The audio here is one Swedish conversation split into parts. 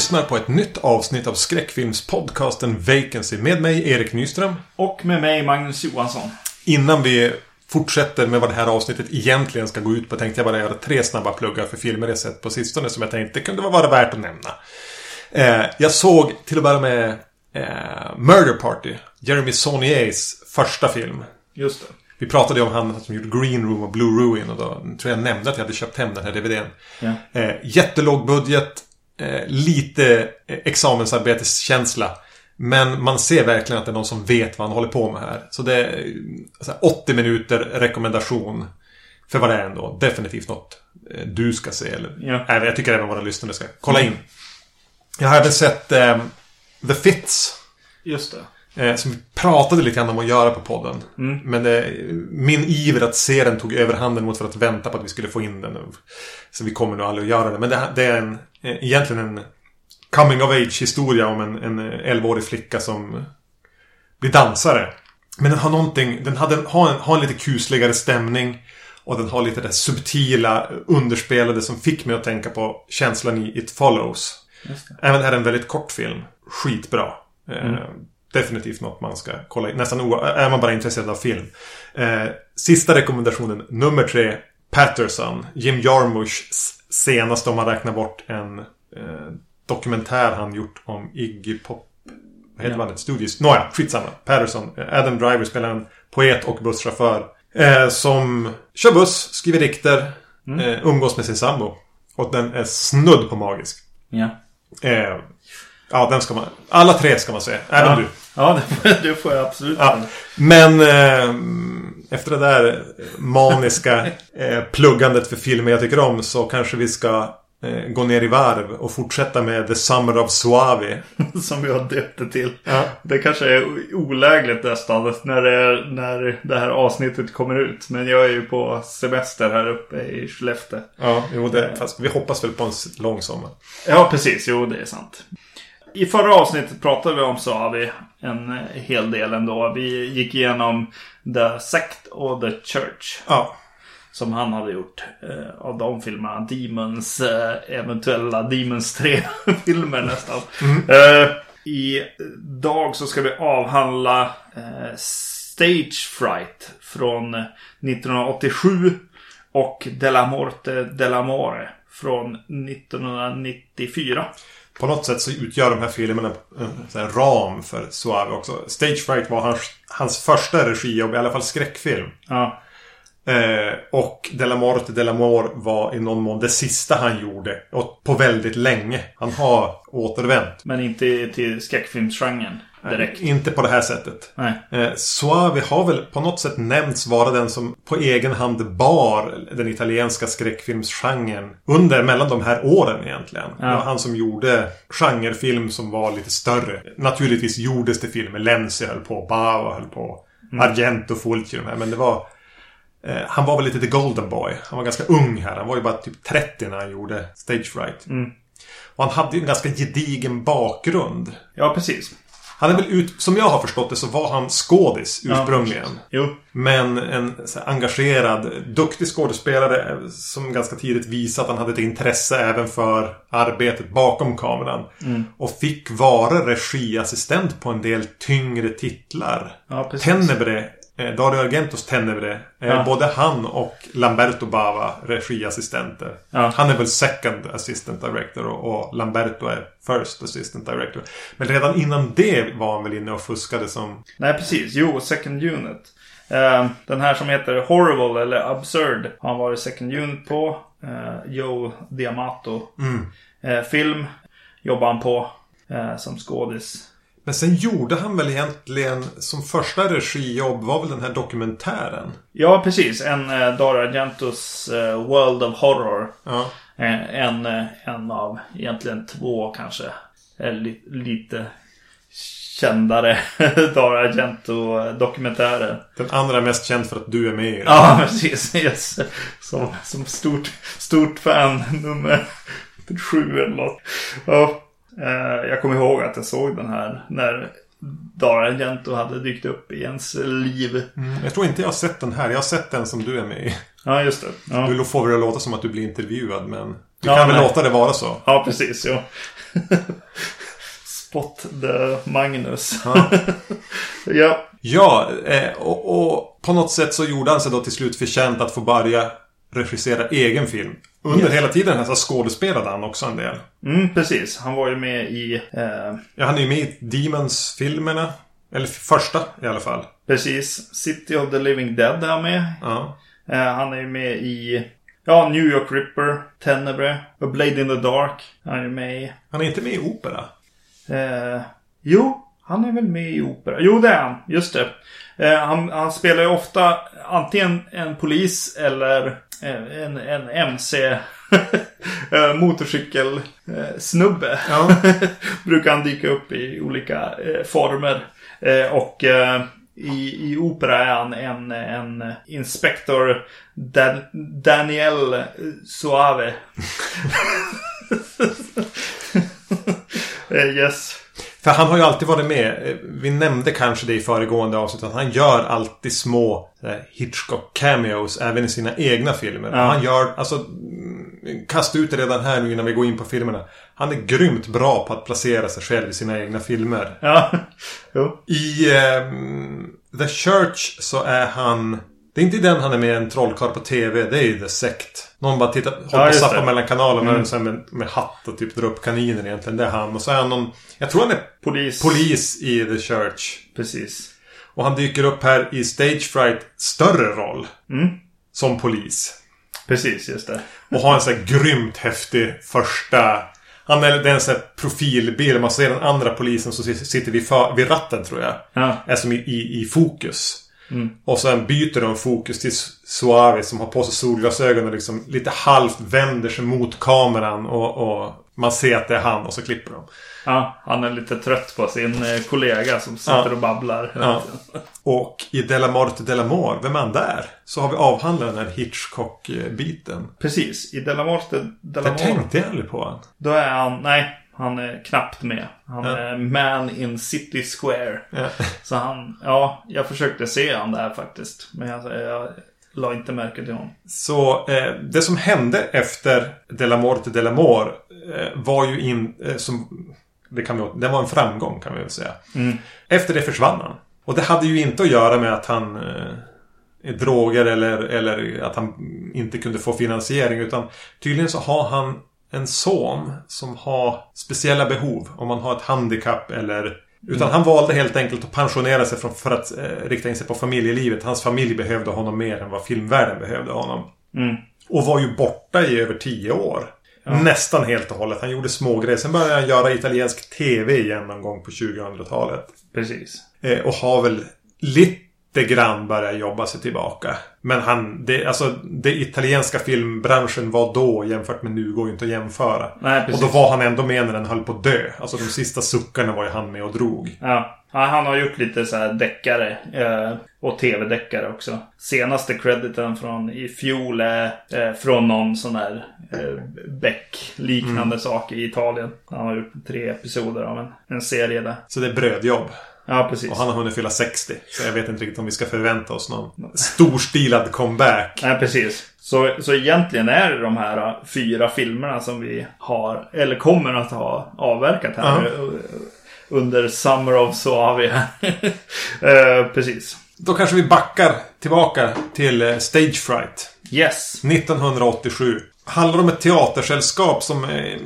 Lyssnar på ett nytt avsnitt av skräckfilmspodcasten Vacancy med mig Erik Nyström. Och med mig Magnus Johansson. Innan vi fortsätter med vad det här avsnittet egentligen ska gå ut på tänkte jag bara göra tre snabba pluggar för filmer jag sett på sistone som jag tänkte kunde vara värt att nämna. Eh, jag såg till att börja med eh, Murder Party, Jeremy Sauniers första film. Just det. Vi pratade ju om han som gjorde Green Room och Blue Ruin och då tror jag nämnde att jag hade köpt hem den här DVDn. Ja. Eh, jättelåg budget, eh, lite eh, examensarbeteskänsla. Men man ser verkligen att det är någon som vet vad han håller på med här. Så det är eh, så här, 80 minuter rekommendation. För vad det är ändå. Definitivt något du ska se. Eller, Ja. Jag tycker även våra lyssnare ska kolla in. Jag har även sett eh, The Fits. Just det. Eh, som vi pratade lite grann om att göra på podden. Mm. Men eh, min iver att se den tog överhanden mot för att vänta på att vi skulle få in den. Så vi kommer nog aldrig att göra det. Men det, det är en, eh, egentligen en coming of age historia om en, en eh, 11-årig flicka som blir dansare. Men den har någonting, den hade, har, en, har en lite kusligare stämning. Och den har lite det subtila, underspelade som fick mig att tänka på känslan i It Follows. Just det. Även här är en väldigt kort film. Skitbra. Eh, definitivt något man ska kolla in. Nästan o- är man bara intresserad av film. Eh, sista rekommendationen, nummer tre. Patterson. Jim Jarmuschs senaste om man räknar bort en eh, dokumentär han gjort om Iggy Pop. Vad heter Ja. bandet? Studios? Nåja, skitsamma. Patterson. Eh, Adam Driver spelar en poet och busschaufför. Eh, som kör buss, skriver dikter, eh, umgås med sin sambo. Och den är snudd på magisk. Ja. Ja, den ska man... Alla tre ska man se. Även ja. du. Ja, det får, jag absolut. Ja. Men eh, efter det där maniska eh, pluggandet för filmer jag tycker om så kanske vi ska eh, gå ner i varv och fortsätta med The Summer of Suave. Som vi har döpt det till. Ja. Det kanske är olägligt nästan när det, när det här avsnittet kommer ut. Men jag är ju på semester här uppe i Skellefteå. Ja, jo, det, fast vi hoppas väl på en lång sommar. Ja, precis. Jo, det är sant. I förra avsnittet pratade vi om Savi en hel del ändå. Vi gick igenom The Sect och The Church. Ja, Som han hade gjort eh, av de filmerna. Demons, eh, eventuella Demons 3-filmer nästan. Eh, I dag så ska vi avhandla eh, Stage Fright från 1987. Och Della Morte Della More från 1994. På något sätt så utgör de här filmerna en här ram för Suave också. Stage Fright var hans, hans första regijobb, i alla fall skräckfilm. Ja, Eh, och Della Morte Della Mor var i någon mån det sista han gjorde. Och på väldigt länge. Han har återvänt. men inte till skräckfilmsgenren direkt. Inte på det här sättet. Nej. Eh, Suave har väl på något sätt nämnts vara den som på egen hand bar den italienska skräckfilmsgenren under mellan de här åren egentligen. Det var han som gjorde genrefilm som var lite större. Naturligtvis gjordes det filmer. Lenzi höll på, Bava höll på, Argento, Fulci de här. Men det var... Eh, han var väl lite the golden boy. Han var ganska ung här. Han var ju bara typ 30 när han gjorde Stage Fright. Och han hade ju en ganska gedigen bakgrund. Ja, precis. Han är väl ut, som jag har förstått det så var han skådis ursprungligen. Jo. Men en engagerad, duktig skådespelare som ganska tidigt visade att han hade ett intresse även för arbetet bakom kameran. Och fick vara regiassistent på en del tyngre titlar. Ja, precis. Tenebre, Dario Argentos Tenebre, eh, Ja. både han och Lamberto Bava regiassistenter. Ja. Han är väl second assistant director och, Lamberto är first assistant director. Men redan innan det var han väl inne och fuskade som... Nej, precis. Jo, Second Unit. Eh, den här som heter Horrible eller Absurd har han varit Second Unit på. Eh, Joe Diamato. Eh, film jobbar han på eh, som skådis. Men sen gjorde han väl egentligen som första regijobb var väl den här dokumentären. Ja, precis. En eh, Dario Argentos eh, World of Horror. Ja. Eh, en, eh, en av egentligen två kanske. Eh, li, lite kändare Dario Argento-dokumentärer. Den andra är mest känd för att du är med i den. Ja, precis. Yes. Som, som stort, stort fan nummer sju eller något. Ja, jag kommer ihåg att jag såg den här när Dario Argento hade dykt upp i ens liv. Mm, Jag tror inte jag har sett den här. Jag har sett den som du är med i. Ja, just det. Ja. Du får väl låta som att du blir intervjuad men... Vi kan väl låta det vara så. Ja, precis. Jo. Spot the Magnus. Ja. ja. Ja, eh, och, och, på något sätt så gjorde han sig då till slut förtjänt att få börja regissera egen film. Under yes. hela tiden så skådespelade han också en del. Mm, precis. Han var ju med i... Eh... Ja, han är ju med i Demons-filmerna. Eller första i alla fall. Precis. City of the Living Dead är han med. Ja. Eh, han är ju med i... Ja, New York Ripper, Tenebre, A Blade in the Dark. Han är med i. Han är inte med i opera? Eh, jo, han är väl med i opera. Jo, det är han. Just det. Eh, han, han, spelar ju ofta antingen en polis eller en, en MC eh, motorcykelsnubbe. Ja. Brukar han dyka upp i olika eh, former. Eh, och eh, i, i opera är han en, en inspektor Dan, Daniel Suave. Eh, yes. För han har ju alltid varit med. Vi nämnde kanske det i föregående avsnitt. Att han gör alltid små Hitchcock-cameos även i sina egna filmer. Ja. Han gör, alltså Kasta ut det redan här nu innan vi går in på filmerna. Han är grymt bra på att placera sig själv i sina egna filmer. Ja. Jo. I um, The Church så är han... Det är inte den han är med en trollkarl på TV. Det är ju The Sect. Någon bara tittar, håller ja, på att zappa mellan kanalerna mm. med, med hatt och typ drar upp kaniner egentligen. Det är han. Och så är han någon... Jag tror han är polis, polis i The Church. Precis. Och han dyker upp här i Stage Fright större roll. Mm. Som polis. Precis, just det. Och har en sån här grymt häftig första... Han är, det är en sån här profilbild. Man ser den andra polisen som sitter vid, för, vid ratten tror jag. Ja. Är som i, i, i fokus. Mm. Och sen byter de fokus till Suave som har på sig solglasögon och liksom lite halvt vänder sig mot kameran. Och, och man ser att det är han och så klipper de. Ja, han är lite trött på sin eh, kollega som sitter ja. och babblar. Ja. Och i Della Morte Della Mor, vem är han där? Så har vi avhandlat den här Hitchcock-biten. Precis, i Della Morte Della Mor. Det tänkte jag aldrig på. Då är han, nej, han är knappt med. Han ja. är man in City Square. Ja. Så han, ja, jag försökte se han där faktiskt. Men jag, jag la inte märke till honom. Så eh, det som hände efter Della Morte Della Mor eh, var ju in, eh, som det, kan vi, det var en framgång kan vi väl säga. Mm. Efter det försvann han. Och det hade ju inte att göra med att han eh, droger eller, eller att han inte kunde få finansiering. Utan tydligen så har han en son som har speciella behov. Om man har ett handikapp eller... Utan mm. han valde helt enkelt att pensionera sig för, för att eh, rikta in sig på familjelivet. Hans familj behövde honom mer än vad filmvärlden behövde honom. Mm. Och var ju borta i över tio år. Ja. Nästan helt och hållet. Han gjorde små grejer. Sen började han göra italiensk TV igen någon gång på 2000-talet. Precis. Eh, och har väl lite grann börjat jobba sig tillbaka. Men han, det, alltså det italienska filmbranschen var då jämfört med nu går ju inte att jämföra. Nej, och då var han ändå med när den höll på att dö. Alltså de sista suckarna var ju han med och drog. Ja. Ja, han har gjort lite så här deckare. Eh, och tv-deckare också. Senaste crediten från i fjol är eh, från någon sån här eh, Beck-liknande mm. sak i Italien. Han har gjort tre episoder av en, en serie där. Så det är brödjobb? Ja, precis. Och han har hunnit fylla 60. Så jag vet inte riktigt om vi ska förvänta oss någon storstilad comeback. Nej, precis. Så, så egentligen är det de här fyra filmerna som vi har, eller kommer att ha avverkat här. Uh -huh under Summer of Suave. eh, precis. Då kanske vi backar tillbaka till eh, Stage Fright. Yes. 1987. Handlar om ett teatersällskap som eh,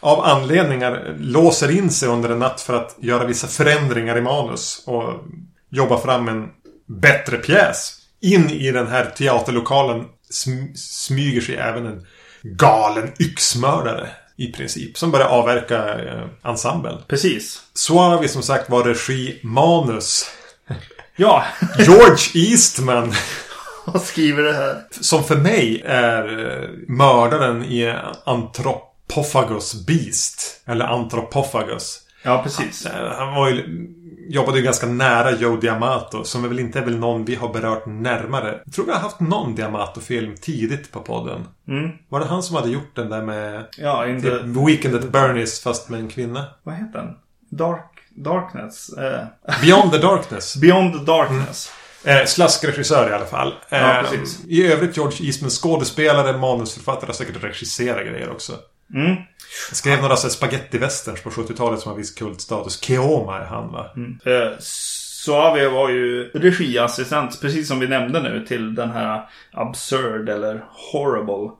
av anledningar låser in sig under en natt för att göra vissa förändringar i manus. Och jobba fram en bättre pjäs. In i den här teaterlokalen sm smyger sig även en galen yxmördare. I princip. Som börjar avverka eh, ensemblen. Precis. Suavi som sagt var regi manus. Ja. George Eastman. Vad skriver det här? Som för mig är eh, mördaren i Anthropophagus Beast. Eller Anthropophagus. Ja, precis. Han, han var ju jobbade ju ganska nära Joe Diamato. Som väl inte är väl någon vi har berört närmare. Jag tror vi har haft någon Diamato-film tidigt på podden. Mm. Var det han som hade gjort den där med ja, in the... Weekend at Bernies fast med en kvinna? Vad heter den? Dark... Darkness? Eh. Beyond the Darkness. Beyond the Darkness. Eh, Slaskregissör i alla fall. Eh, Ja. I övrigt George Eastman skådespelare, manusförfattare säkert regisserar grejer också. Mm. Jag skrev några spaghetti-westerns på 70-talet som har viss kultstatus. Keoma är han va? Eh, Suave var ju regiassistent, precis som vi nämnde nu, till den här Absurd eller Horrible.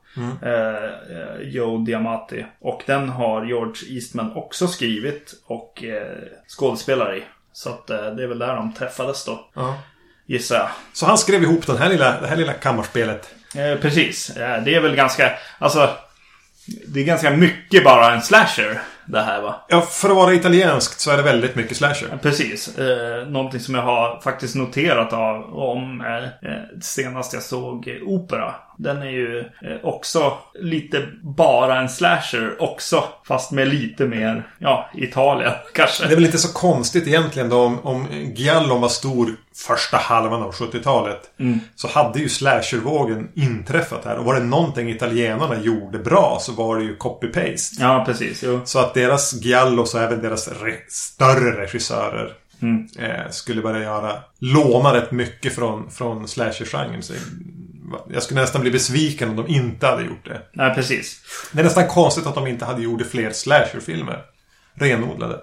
Eh, eh, Joe Diamati. Och den har George Eastman också skrivit och eh, skådespelare i. Så att eh, det är väl där de träffades då, Ja. gissar jag. Så han skrev ihop den här lilla, det här lilla kammarspelet. Eh, precis. Eh, det är väl ganska, alltså. Det är ganska mycket bara en slasher det här va? Ja, för att vara italienskt så är det väldigt mycket slasher. Precis. Eh, någonting som jag har faktiskt noterat av om eh, eh, senast jag såg eh, opera. Den är ju eh, också lite bara en slasher också. Fast med lite mer, ja, Italien kanske. Det är väl inte så konstigt egentligen då om, om Giallo var stor första halvan av 70-talet. Så hade ju slashervågen inträffat här. Och var det någonting italienarna gjorde bra så var det ju copy-paste. Ja, precis. Jo. Så att deras Giallos och även deras re- större regissörer eh, skulle börja göra låna rätt mycket från, från slasher-genren. Jag skulle nästan bli besviken om de inte hade gjort det. Nej, precis. Det är nästan konstigt att de inte hade gjort fler slasher-filmer. Renodlade.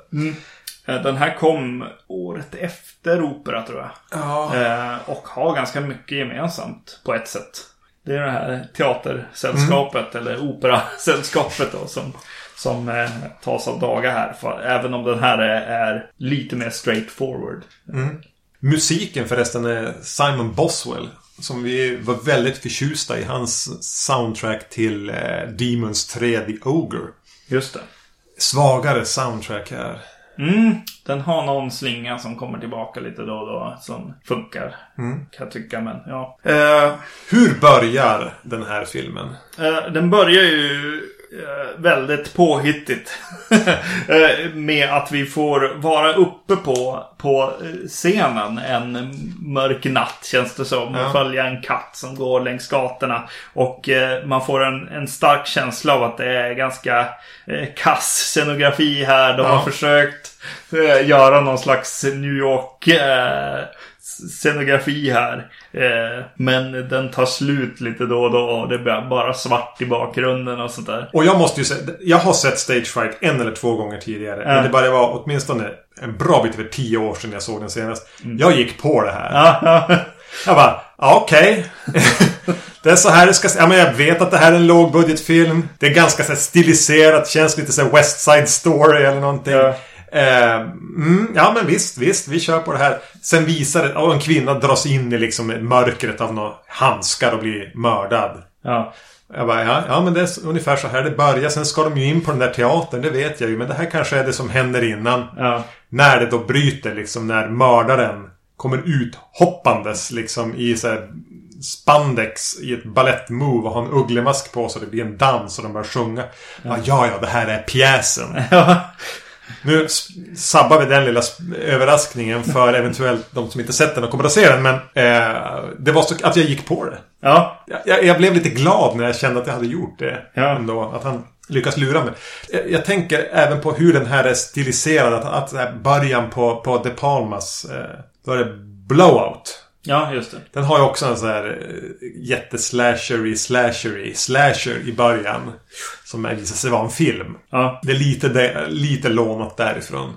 Eh, Den här kom året efter opera tror jag. Ja. Eh, och har ganska mycket gemensamt på ett sätt. Det är det här teatersällskapet eller operasällskapet då som, som eh, tas av daga här. För, även om den här är, är lite mer straightforward. Musiken förresten är Simon Boswell. Som vi var väldigt förtjusta i. Hans soundtrack till eh, Demons 3 The Ogre. Just det. Svagare soundtrack här. Mm, den har någon slinga som kommer tillbaka lite då och då som funkar. Kan jag tycka, men ja. Eh, Hur börjar den här filmen? Eh, Den börjar ju eh, väldigt påhittigt. Eh, Med att vi får vara uppe på, på eh, scenen en mörk natt känns det som. Ja. Och följa en katt som går längs gatorna. Och eh, man får en, en stark känsla av att det är ganska eh, kass scenografi här. De Ja. har försökt eh, göra någon slags New York eh, scenografi här. Eh, men den tar slut lite då och då och det blir bara svart i bakgrunden och sånt där. Och jag måste ju säga, jag har sett Stage Fright en eller två gånger tidigare. Ja. Men det börjar vara åtminstone en bra bit över tio år sedan jag såg den senast. Jag gick på det här. Ja, ja. Jag bara, ja, okej. det är så här det ska se. Ja, men jag vet att det här är en lågbudgetfilm. Det är ganska så här, stiliserat. Känns lite så här West Side Story eller någonting. Ja. Eh, mm, ja men visst, visst. Vi kör på det här. Sen visar det att en kvinna dras in i liksom mörkret av några handskar och blir mördad. ja. Jag bara, ja, ja men det är ungefär så här det börjar. Sen ska de ju in på den där teatern, det vet jag ju. Men det här kanske är det som händer innan. ja. När det då bryter liksom, när mördaren kommer ut hoppandes liksom i så här spandex i ett balettmove och har en ugglemask på sig. Det blir en dans och de börjar sjunga. Ja, ja, ja det här är pjäsen. ja. Nu sabbar vi den lilla överraskningen för eventuellt de som inte sett den och kommer att se den. Men eh, det var så att jag gick på det. ja. Jag- Jag, blev lite glad när jag kände att jag hade gjort det. Ja. Ändå, att han lyckas lura mig. Jag, jag tänker även på hur den här är stiliserad. Att, att början på, på De Palmas. Eh, då är det Blowout. Ja, just det. Den har ju också en sån här eh, jätteslashery slashery slasher i början. Som visar sig vara en film. Ja. Det är lite, de, lite lånat därifrån.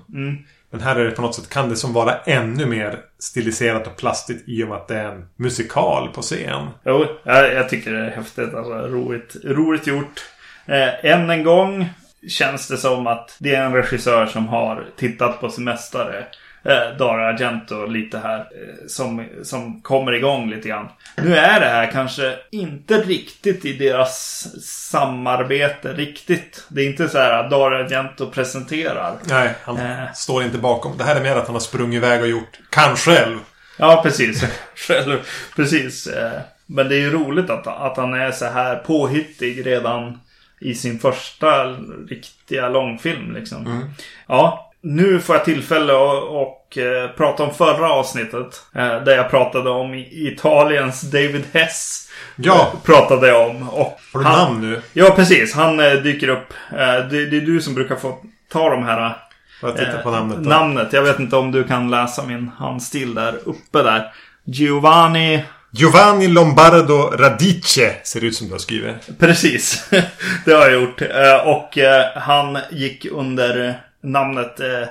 Men här är det på något sätt kan det som vara ännu mer stiliserat och plastigt i och med att det är en musikal på scen. Jo, jag, jag tycker det är häftigt. Alltså, roligt, roligt gjort. Eh, än en gång känns det som att det är en regissör som har tittat på sin mästare. Eh, Dario Argento lite här. Eh, som, som kommer igång lite grann. Nu är det här kanske inte riktigt i deras samarbete riktigt. Det är inte så här att Dario Argento presenterar. Nej, han Eh. står inte bakom. Det här är mer att han har sprungit iväg och gjort kan själv. Ja, precis. Själv, precis. Eh, Men det är ju roligt att, att han är så här påhittig redan i sin första riktiga långfilm. Liksom. Ja, nu får jag tillfälle att och, eh, prata om förra avsnittet. Eh, där jag pratade om Italiens David Hess. Ja. Eh, Pratade jag om. Och Har du han- namn nu? Ja, precis. Han eh, dyker upp. Eh, det, det är du som brukar få ta de här Får jag titta på Eh, namnet då? Namnet. Jag vet inte om du kan läsa min handstil där uppe där. Giovanni Giovanni Lombardo Radice ser ut som du har skrivit. Precis, det har jag gjort. Eh, och eh, han gick under namnet eh,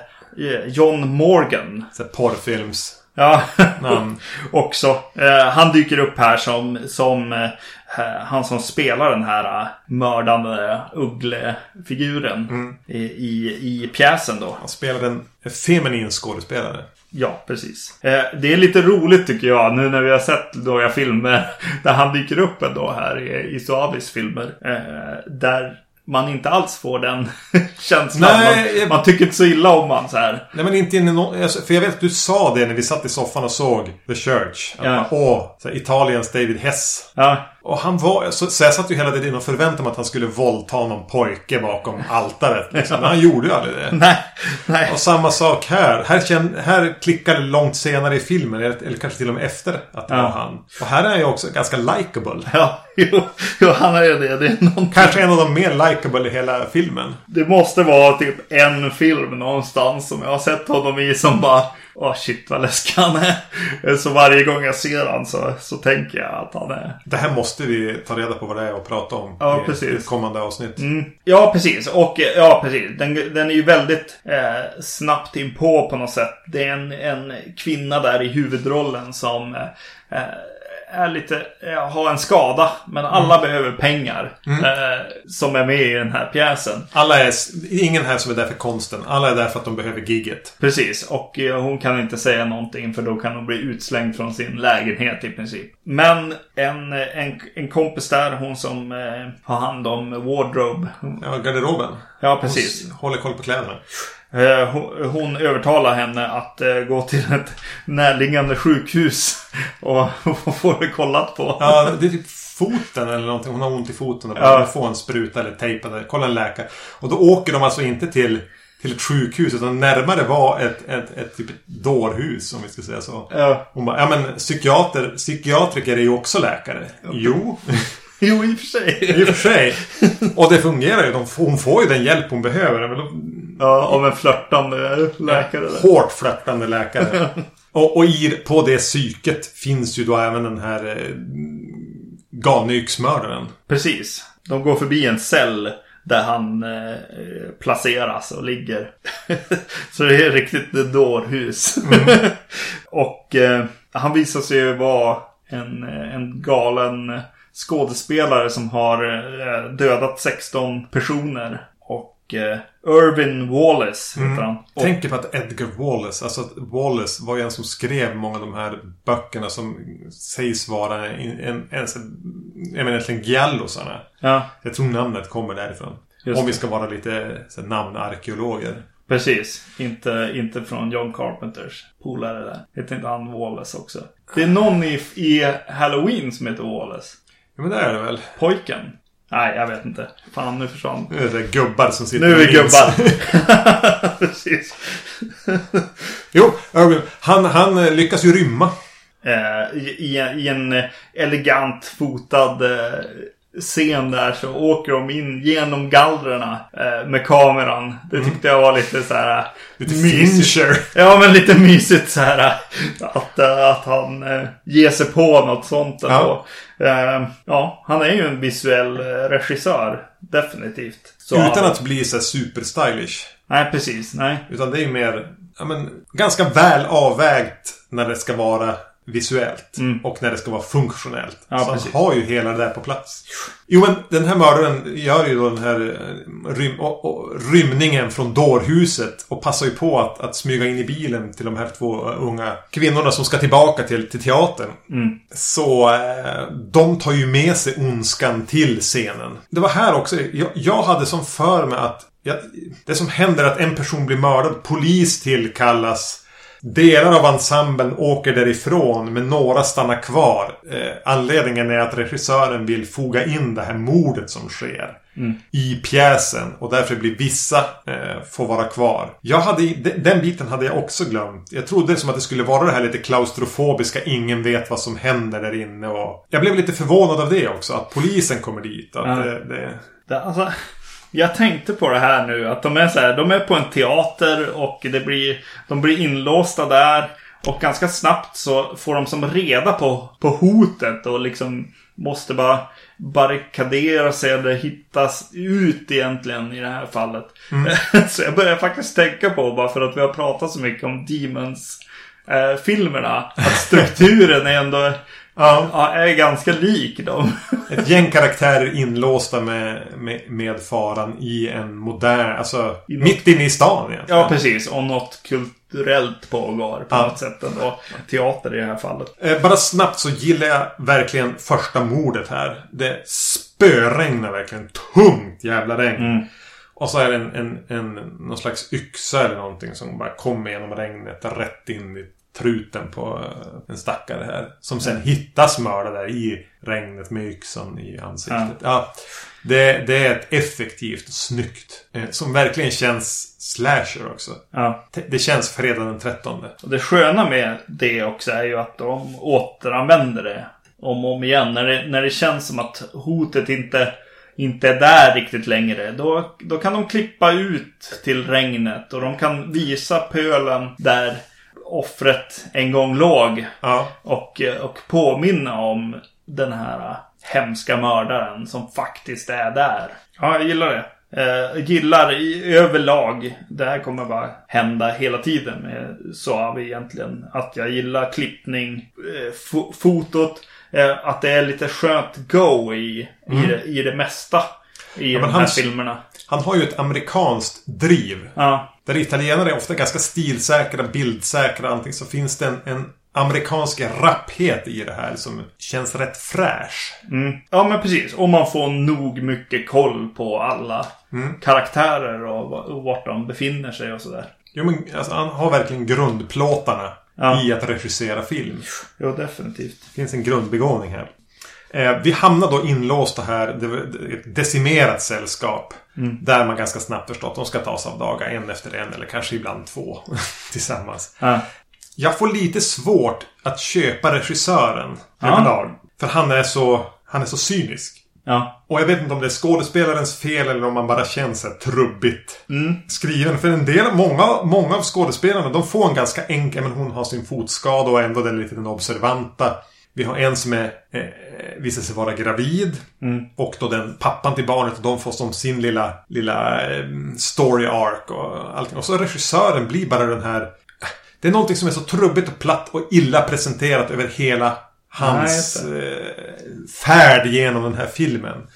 John Morgan. Så porrfilms. Ja, också. Han dyker upp här som, som han som spelar den här mördande ugglefiguren mm. i, i, i pjäsen då. Han spelar en feminin skådespelare. Ja, precis. Eh, det är lite roligt tycker jag nu när vi har sett några filmer där han dyker upp ändå här i, i Suavis filmer. Eh, där man inte alls får den känslan. Nej, man, man, tycker inte så illa om han så här. Nej men inte in i alltså, För jag vet att du sa det när vi satt i soffan och såg The Church. Ja. Åh, så här, Italiens David Hess. Ja. Och han var... Så, så jag satt ju hela tiden och förväntade mig att han skulle våldta någon pojke bakom altaret. Liksom. Men han gjorde ju aldrig det. Nej, nej. Och samma sak här. Här, känn, här klickar det långt senare i filmen. Eller, kanske till och med efter att det ja. var han. Och här är han ju också ganska likable. Ja, jo, jo han är det. det är någonting. Kanske en av de mer likable i hela filmen. Det måste vara typ en film någonstans som jag har sett honom i som bara... Åh oh shit vad läskig han är. Så varje gång jag ser han så, så tänker jag att han är... Det här måste vi ta reda på vad det är och prata om ja, i precis. ett kommande avsnitt. Mm. Ja, precis. Och ja, precis. Den, den är ju väldigt eh, snabbt inpå på något sätt. Det är en, en kvinna där i huvudrollen som eh, är lite, har en skada. Men alla mm. behöver pengar. Mm. Eh, som är med i den här pjäsen. Alla är, ingen här som är där för konsten. Alla är där för att de behöver gigget. Precis. Och eh, hon kan inte säga någonting för då kan hon bli utslängd från sin lägenhet i princip. Men en, en, en kompis där, hon som eh, har hand om wardrobe. Ja, garderoben. Ja, precis. Hon håller koll på kläderna. Eh, hon övertalar henne att eh, gå till ett närliggande sjukhus och få det kollat på. Ja, det är typ foten eller någonting. Hon har ont i foten och ja. få en spruta eller tejp eller kolla en läkare. Och då åker de alltså inte till till ett sjukhus utan närmare var ett, ett, ett, typ ett dårhus om vi ska säga så. Ja. Hon bara, ja men psykiater, psykiatriker är ju också läkare. Ja. Jo. Jo, i och för sig. I och för sig. Och det fungerar ju. hon får ju den hjälp hon behöver. Ja, av en flörtande läkare. Hårt flörtande läkare. och, och i, på det psyket finns ju då även den här eh, galne yxmördaren. Precis. De går förbi en cell där han eh, placeras och ligger. Så det är riktigt dårhus. Mm. och eh, han visar sig ju vara en, en galen skådespelare som har eh, dödat 16 personer. Och eh, Irvin Wallace heter mm. han. Och... Tänker på att Edgar Wallace, alltså att Wallace var ju en som skrev många av de här böckerna som sägs vara en, en, en, jag menar egentligen giallosarna. Ja. Jag tror namnet kommer därifrån. Just Om vi ska vara lite så, namnarkeologer. Precis. Inte, inte från John Carpenters polare där. Heter inte han Wallace också? Det är någon i, i Halloween som heter Wallace. Ja men det är det väl. Pojken? Nej, jag vet inte. Fan, nu försvann. Nu är det gubbar som sitter Nu är vi gubbar. Precis. jo, han, han eh, lyckas ju rymma. Eh, i, I en elegant fotad eh, scen där så åker de in genom gallrarna eh, med kameran. Det mm. tyckte jag var lite så här Lite Fincher. Ja, men lite mysigt så här att, att han eh, ger sig på något sånt. Ja. Eh, ja, han är ju en visuell eh, regissör. Definitivt. Så Utan att bli så superstylish. Nej, precis. Nej. Utan det är mer, ja men, ganska väl avvägt när det ska vara visuellt. Mm. Och när det ska vara funktionellt. Ja, så precis. han har ju hela det där på plats. Jo men den här mördaren gör ju då den här eh, rym och, och, rymningen från dårhuset. Och passar ju på att, att smyga in i bilen till de här två unga kvinnorna som ska tillbaka till, till teatern. Mm. Så eh, de tar ju med sig ondskan till scenen. Det var här också. Jag, jag hade som för mig att ja, det som händer är att en person blir mördad. Polis tillkallas. Delar av ensemblen åker därifrån men några stannar kvar. Eh, anledningen är att regissören vill foga in det här mordet som sker. Mm. I pjäsen och därför blir vissa eh, får vara kvar. Jag hade, den biten hade jag också glömt. Jag trodde som att det skulle vara det här lite klaustrofobiska. Ingen vet vad som händer där inne. Och jag blev lite förvånad av det också. Att polisen kommer dit. Att det, det... det alltså, jag tänkte på det här nu. Att de är så här, de är på en teater och det blir, de blir inlåsta där. Och ganska snabbt så får de som reda på, på hotet och liksom måste bara barrikadera sig eller hittas ut egentligen i det här fallet. Mm. så jag börjar faktiskt tänka på, bara för att vi har pratat så mycket om Demons eh, att strukturen är ändå Ja. är ganska lik dem. Ett gäng karaktärer inlåsta med, med, med faran i en modern, alltså I mitt inne i stan egentligen. Ja, precis. Och något kulturellt pågår på ja. något sätt ändå. Teater i det här fallet. Eh, bara snabbt så gillar jag verkligen första mordet här. Det spöregnar verkligen tungt jävla regn. Mm. Och så är det en, en, en, någon slags yxa eller någonting som bara kommer genom regnet rätt in i truten på eh, en stackare här. Som sen hittas mördad där i regnet med yxan i ansiktet. Ja. ja det, det, är ett effektivt, snyggt. Eh, som verkligen känns slasher också. Ja. Det känns fredag den 13. Och det sköna med det också är ju att de återanvänder det om och om igen. När det, när det känns som att hotet inte inte är där riktigt längre. Då, då kan de klippa ut till regnet och de kan visa pölen där offret en gång låg. Ja. Och, och påminna om den här hemska mördaren som faktiskt är där. Ja, jag gillar det. Eh, gillar i överlag, det här kommer bara hända hela tiden med Suave egentligen. Att jag gillar klippning, eh, fotot, eh, att det är lite skönt go i, mm. i, det, i det mesta i ja, de här han, filmerna. Han har ju ett amerikanskt driv. Ja. Där italienare är ofta ganska stilsäkra, bildsäkra allting. Så finns det en, en amerikansk rapphet i det här som känns rätt fräsch. Mm. Ja men precis. Och man får nog mycket koll på alla mm. karaktärer och, och vart de befinner sig och sådär. Jo men alltså, han har verkligen grundplåtarna ja. i att regissera film. Jo definitivt. Det finns en grundbegåvning här. Eh, vi hamnar då inlåsta här. Det ett decimerat sällskap. Mm. Där man ganska snabbt förstått att de ska tas av dagar en efter en eller kanske ibland två tillsammans. Ja. Jag får lite svårt att köpa regissören ja. överlag. För han är så, han är så cynisk. Ja. Och jag vet inte om det är skådespelarens fel eller om man bara känns så trubbigt mm. skriven. För en del, många, många av skådespelarna de får en ganska enkel, men hon har sin fotskada och ändå den lite den observanta. Vi har en som är, eh, visar sig vara gravid. Mm. Och då den pappan till barnet. Och de får som sin lilla, lilla eh, story arc och allting. Och så regissören blir bara den här... Det är någonting som är så trubbigt och platt och illa presenterat över hela hans eh, färd genom den här filmen.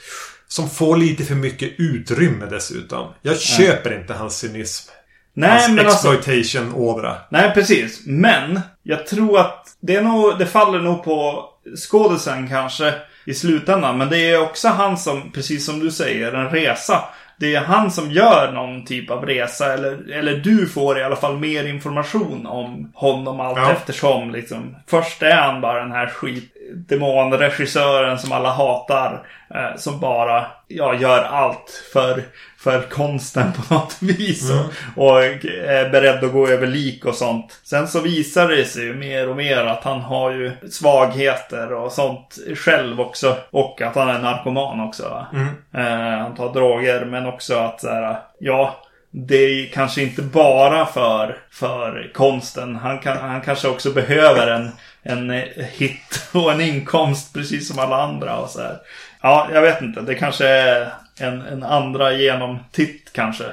Som får lite för mycket utrymme dessutom. Jag köper Nej. inte hans cynism. Nej, hans men alltså- exploitation-ådra. Alltså, nej, precis. Men jag tror att det, är nog, det faller nog på skådisen kanske i slutändan. Men det är också han som, precis som du säger, en resa. Det är han som gör någon typ av resa. Eller, eller du får i alla fall mer information om honom allt ja. eftersom. Liksom. Först är han bara den här skitdemonregissören som alla hatar. Eh, som bara ja, gör allt för för konsten på något vis. Mm. Och, är beredd att gå över lik och sånt. Sen så visar det sig ju mer och mer att han har ju svagheter och sånt själv också. Och att han är narkoman också. Mm. Eh, han tar droger men också att så här, ja. Det är kanske inte bara för, för konsten. Han, kan, han kanske också behöver en, en hit och en inkomst precis som alla andra. Och så här. Ja, jag vet inte. Det kanske är en, en andra genomtitt kanske.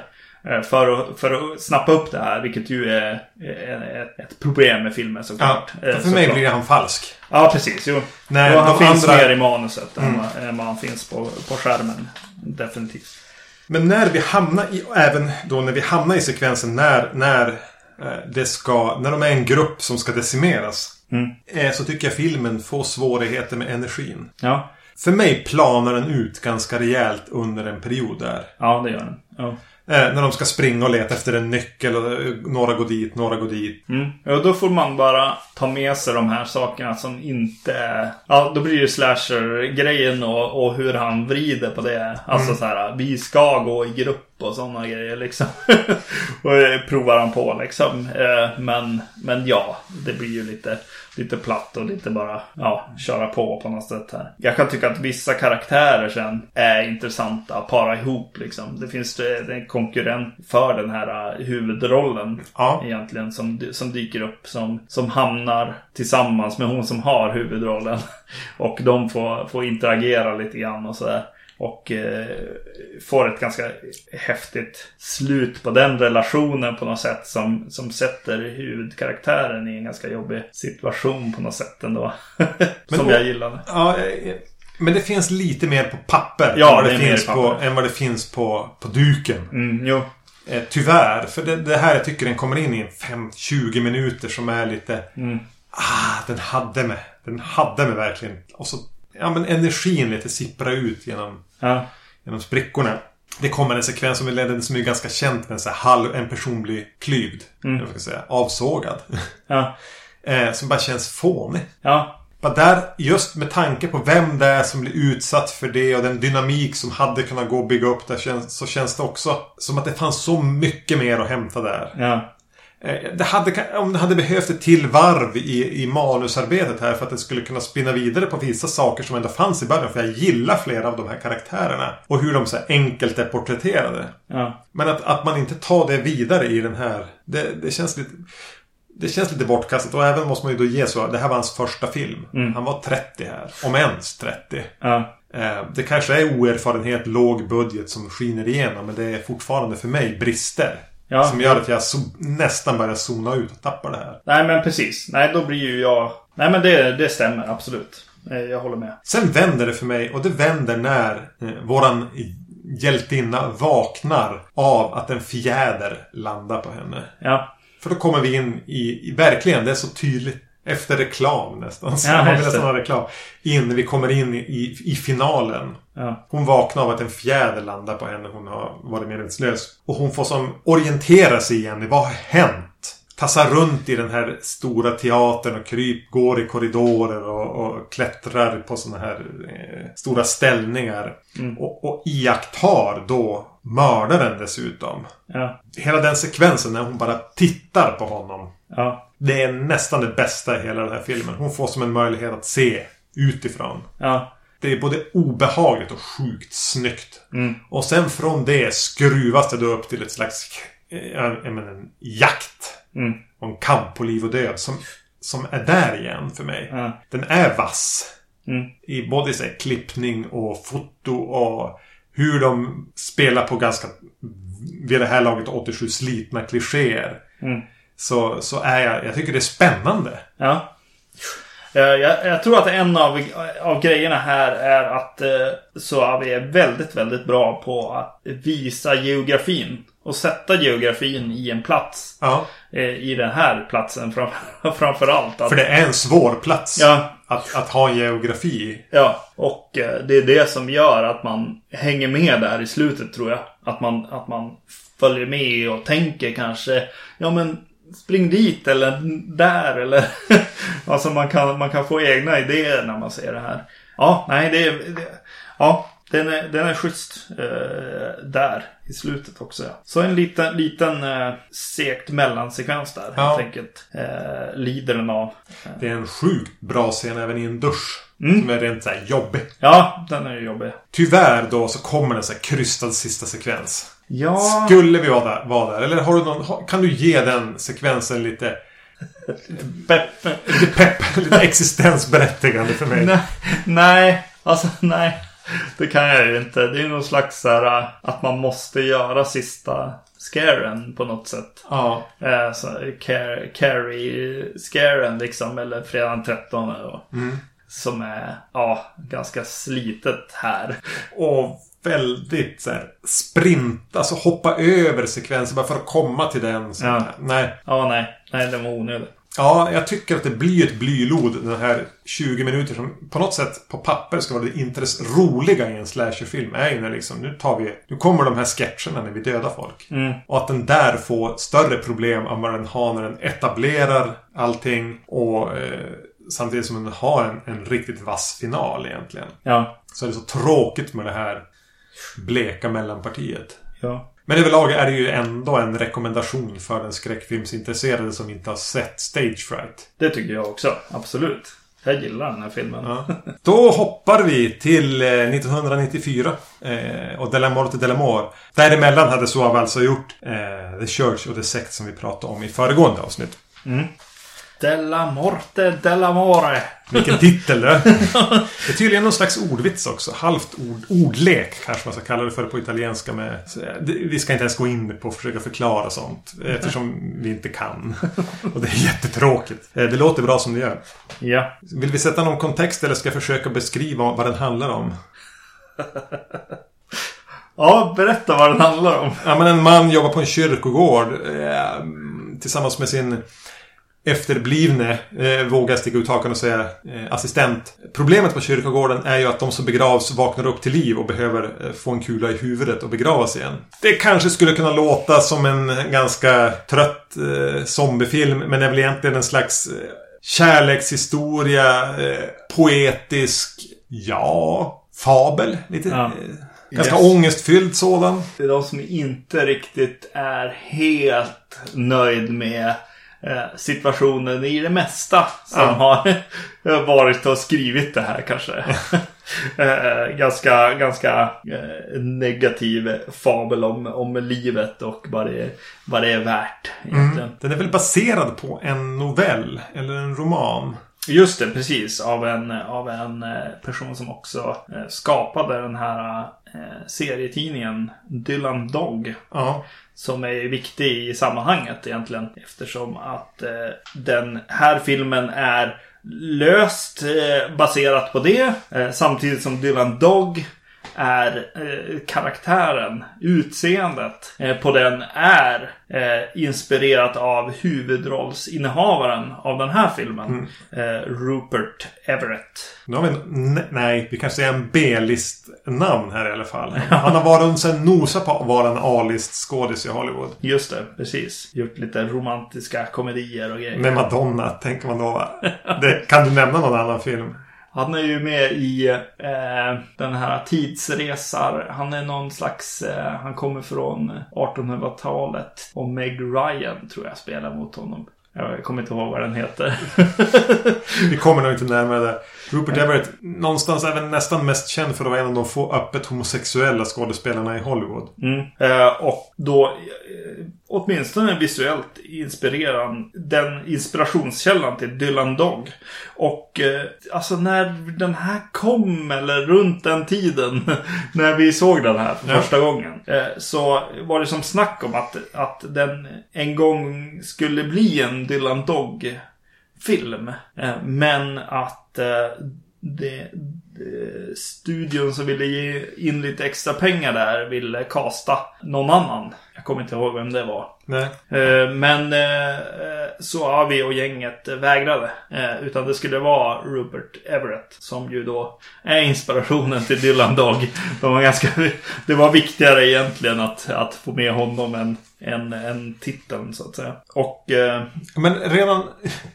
Eh, för att, för att snappa upp det här, vilket ju är, ett problem med filmen såklart. Ja, för, för mig blir han falsk. Ja, precis. Jo. Nej, han finns andra... mer i manuset mm. än vad han finns på, på skärmen. Definitivt. Men när vi hamnar i, även då när vi hamnar i sekvensen när, när eh, det ska, när de är en grupp som ska decimeras. Mm. Eh, så tycker jag filmen får svårigheter med energin. Ja. För mig planar den ut ganska rejält under en period där. Ja, det gör den. Ja. Eh, när de ska springa och leta efter en nyckel och eh, några går dit, några går dit. Mm. Ja, då får man bara ta med sig de här sakerna som inte. Ja, då blir det slasher-grejen och, och hur han vrider på det. Alltså mm. så här, vi ska gå i grupp och sådana grejer liksom. och det provar han på liksom. Eh, men, men ja, det blir ju lite lite platt och lite bara ja, köra på på något sätt här. Jag kan tycka att vissa karaktärer sen är intressanta att para ihop liksom. Det finns en konkurrent för den här uh, huvudrollen ja. egentligen som, som dyker upp som, som hamnar tillsammans med hon som har huvudrollen. Och de får, får interagera lite grann och sådär. Och eh, får ett ganska häftigt slut på den relationen på något sätt som, som sätter huvudkaraktären i en ganska jobbig situation på något sätt ändå. som men, jag gillade. Ja, eh, men det finns lite mer på papper, ja, än, vad det, det finns på, än vad det finns på, på duken. Mm, jo. Eh, tyvärr, för det, det, här jag tycker den kommer in i 5-20 minuter som är lite... Mm. Ah, den hade mig. Den hade mig verkligen. Och så ja, men energin lite sipprar ut genom, ja. genom sprickorna. Det kommer en sekvens som är, som är ganska känt med så halv, en person blir klyvd. Mm. Jag ska säga, avsågad. Ja. eh, som bara känns fånig. Ja. Bara där, just med tanke på vem det är som blir utsatt för det och den dynamik som hade kunnat gå och bygga upp där så känns det också som att det fanns så mycket mer att hämta där. Ja. Eh, det hade, om det hade behövt ett till varv i, i manusarbetet här för att det skulle kunna spinna vidare på vissa saker som ändå fanns i början. För jag gillar flera av de här karaktärerna. Och hur de så enkelt är porträtterade. Ja. Men att, att man inte tar det vidare i den här. Det, det känns lite... Det känns lite bortkastat och även måste man ju då ge så. Det här var hans första film. Mm. Han var 30 här. Om ens 30. Ja. Eh, det kanske är oerfarenhet, låg budget som skiner igenom. Men det är fortfarande för mig brister. Ja. Som gör att jag nästan börjar zona ut och tappar det här. Nej men precis. Nej då blir ju jag... Nej men det, det stämmer absolut. Eh, jag håller med. Sen vänder det för mig och det vänder när eh, våran hjältinna vaknar av att en fjäder landar på henne. Ja. För då kommer vi in i, i verkligen, det är så tydligt efter reklam nästan. Så ja, man vill nästan ha reklam. In, vi kommer in i, i finalen. Ja. Hon vaknar av att en fjäder landar på henne. Hon har varit medvetslös. Och hon får som orientera sig igen. Vad har hänt? Tassar runt i den här stora teatern och kryp, går i korridorer och, och klättrar på sådana här eh, stora ställningar. Mm. Och, och iakttar då mördaren dessutom. Ja. Hela den sekvensen när hon bara tittar på honom. Ja. Det är nästan det bästa i hela den här filmen. Hon får som en möjlighet att se utifrån. Ja. Det är både obehagligt och sjukt snyggt. Mm. Och sen från det skruvas det då upp till ett slags jag menar, en jakt. Mm. Och en kamp på liv och död. Som, som är där igen för mig. Ja. Den är vass. Mm. I både så här, klippning och foto och hur de spelar på ganska vid det här laget 87 slitna klichéer. Mm. Så, så är jag, jag tycker det är spännande. Ja. Eh, jag, jag, tror att en av, av grejerna här är att eh, Suave är väldigt, väldigt bra på att visa geografin. Och sätta geografin i en plats. Ja. Eh, I den här platsen fram, framförallt. Att, För det är en svår plats. Ja. Att, att ha en geografi Ja, och eh, det är det som gör att man hänger med där i slutet tror jag. Att man, att man följer med och tänker kanske Ja men spring dit eller där eller Alltså man kan, man kan få egna idéer när man ser det här. Ja, nej det är... Det, ja, den är, den är schysst eh, där i slutet också. Ja. Så en liten, liten eh, sekt mellansekvens där ja. helt enkelt. Eh, lider den av. Det är en sjukt bra scen även i en dusch. Mm. Som är rent såhär jobbig. Ja, den är jobbig. Tyvärr då så kommer en sån här krystad sista sekvens. Ja. Skulle vi vara där, vara där? Eller har du någon, kan du ge den sekvensen lite... pepp. Lite pepp. Lite existensberättigande för mig. Nej, nej. Alltså nej. Det kan jag ju inte. Det är någon slags så här, att man måste göra sista scaren på något sätt. Ja. Eh, så Carrie-scaren liksom. Eller fredagen 13. Mm. Som är ja, ganska slitet här. Och väldigt så här, sprint, alltså hoppa över sekvenser bara för att komma till den. Så ja. Nej. Ja, nej. Nej, den var onödig. Ja, jag tycker att det blir ett blylod den här 20 minuter som på något sätt på papper ska vara det intress roliga i en slasherfilm. Är ju när liksom, nu tar vi, nu kommer de här sketcherna när vi dödar folk. Mm. Och att den där får större problem än vad den har när den etablerar allting och eh, samtidigt som den har en, en riktigt vass final egentligen. Ja. Så är det så tråkigt med det här bleka mellanpartiet. Ja. Men överlag är det ju ändå en rekommendation för den skräckfilmsintresserade som inte har sett Stage Fright. Det tycker jag också. Absolut. Jag gillar den här filmen. Ja. Då hoppar vi till 1994 eh, och Della Morte Della Mor. Däremellan hade Suave alltså gjort eh, The Church och The Sect som vi pratade om i föregående avsnitt. Mm. Della Morte Della More. Vilken titel det Det är tydligen någon slags ordvits också. Halvt ord, ordlek kanske man ska kalla det för på italienska med. Vi ska inte ens gå in på att försöka förklara sånt. Eftersom vi inte kan. Och det är jättetråkigt. Det låter bra som det gör. Ja. Vill vi sätta någon kontext eller ska jag försöka beskriva vad den handlar om? Ja, berätta vad den handlar om. Ja, men en man jobbar på en kyrkogård. Eh, tillsammans med sin efterblivne, eh, vågar sticka ut hakan och säga, eh, assistent. Problemet på kyrkogården är ju att de som begravs vaknar upp till liv och behöver eh, få en kula i huvudet och begravas igen. Det kanske skulle kunna låta som en ganska trött eh, zombiefilm, men är väl egentligen en slags eh, kärlekshistoria, eh, poetisk, ja, fabel. Lite... Ja. Eh, ganska yes. ångestfylld sådan. Det är de som inte riktigt är helt nöjd med Eh, situationen i det mesta som ja. har varit och skrivit det här kanske. Eh, ganska ganska eh, negativ fabel om, om livet och vad det, vad det är värt. Mm. Den är väl baserad på en novell eller en roman? Just det, precis. Av en, av en person som också skapade den här serietidningen Dylan Dog. Ja som är viktig i sammanhanget egentligen. Eftersom att eh, den här filmen är löst eh, baserat på det. Eh, samtidigt som Dylan Dog är eh, karaktären, utseendet eh, på den är eh, inspirerat av huvudrollsinnehavaren av den här filmen. Mm. Eh, Rupert Everett. Nu har vi nej, vi kanske säger en B-list-namn här i alla fall. Han har varit sen nosat på att vara en A-list skådis i Hollywood. Just det, precis. Gjort lite romantiska komedier och grejer. Med Madonna, tänker man då. Det, kan du nämna någon annan film? Han är ju med i eh, den här tidsresar. Han är någon slags, eh, han kommer från 1800-talet. Och Meg Ryan tror jag spelar mot honom. Jag kommer inte ihåg vad den heter. Vi kommer nog inte närmare det. Rupert Everett, någonstans även nästan mest känd för att vara en av de få öppet homosexuella skådespelarna i Hollywood. Mm. Eh, och då, eh, åtminstone visuellt, inspirerar den inspirationskällan till Dylan Dog. Och eh, alltså när den här kom, eller runt den tiden, när vi såg den här för ja. första gången. Eh, så var det som snack om att, att den en gång skulle bli en Dylan Dog film. Eh, men att eh, det, studion som ville ge in lite extra pengar där ville kasta någon annan. Jag kommer inte ihåg vem det var. Nej. Eh, men Suavi och gänget vägrade. Utan det skulle vara Rupert Everett som ju då är inspirationen till Dylan Dog. De var ganska, det var viktigare egentligen att, att få med honom än än, än titeln så att säga. Och... Eh... Men redan...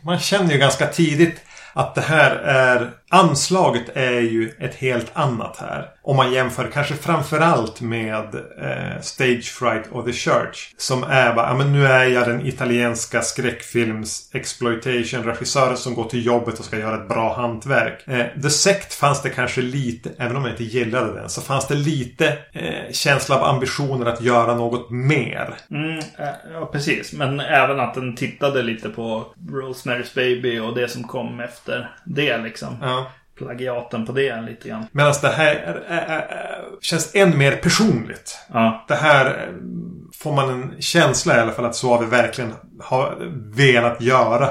Man känner ju ganska tidigt att det här är... Anslaget är ju ett helt annat här. Om man jämför kanske framförallt med eh, Stage Fright och The Church. Som är bara, ja men nu är jag den italienska skräckfilms exploitation regissören som går till jobbet och ska göra ett bra hantverk. Eh, The Sect fanns det kanske lite, även om jag inte gillade den, så fanns det lite eh, känsla av ambitioner att göra något mer. Mm, eh, ja, precis. Men även att den tittade lite på Rosemary's Baby och det som kom efter det liksom. Ja plagiaten på det lite grann. Medan det här är, är, är, känns än mer personligt. Ja. Det här eh, får man en känsla i alla fall att Suave verkligen har velat göra.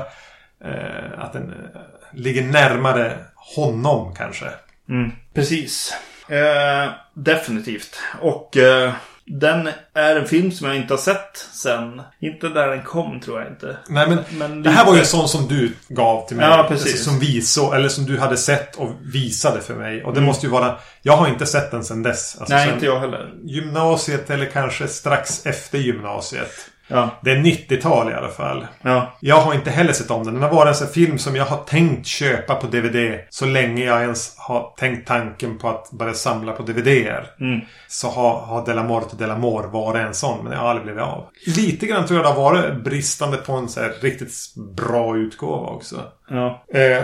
Eh, att den eh, ligger närmare honom kanske. Mm, precis. Eh, definitivt. Och eh, den är en film som jag inte har sett sen. Inte där den kom tror jag inte. Nej men, men det här var ju en sån som du gav till mig. Ja precis. Alltså, som visade, eller som du hade sett och visade för mig. Och det mm. måste ju vara... Jag har inte sett den sen dess. Alltså, Nej sen inte jag heller. Gymnasiet eller kanske strax efter gymnasiet. Ja. Det är 90-tal i alla fall. Ja. Jag har inte heller sett om den. Den har varit en sån film som jag har tänkt köpa på DVD. Så länge jag ens har tänkt tanken på att börja samla på DVDer. Mm. Så har, har Delamore till Delamore varit en sån. Men det har aldrig blivit av. Lite grann tror jag det har varit bristande på en så riktigt bra utgåva också. Ja, Eh,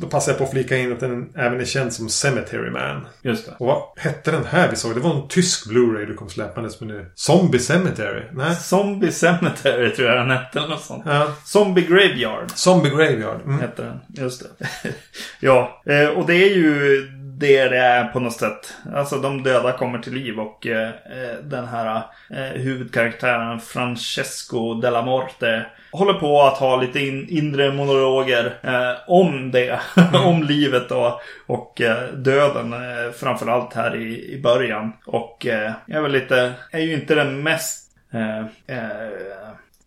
då passar jag på att flika in att den även är känd som Cemetery Man. just det. Och vad hette den här vi såg? Det var en tysk Blu-ray du kom släpandes med nu. Zombie Cemetery? Nej? Zombie Cemetery tror jag den hette eller något sånt. Ja. Zombie Graveyard Zombie Graveyard. Mm. hette den. Just det. ja, eh, och det är ju det det är på något sätt. Alltså de döda kommer till liv och eh, eh, den här eh, huvudkaraktären Francesco Della Morte håller på att ha lite in, inre monologer eh, om det. om livet och, och eh, döden. Eh, framförallt här i, i början. Och eh, är väl lite, är ju inte den mest eh, eh,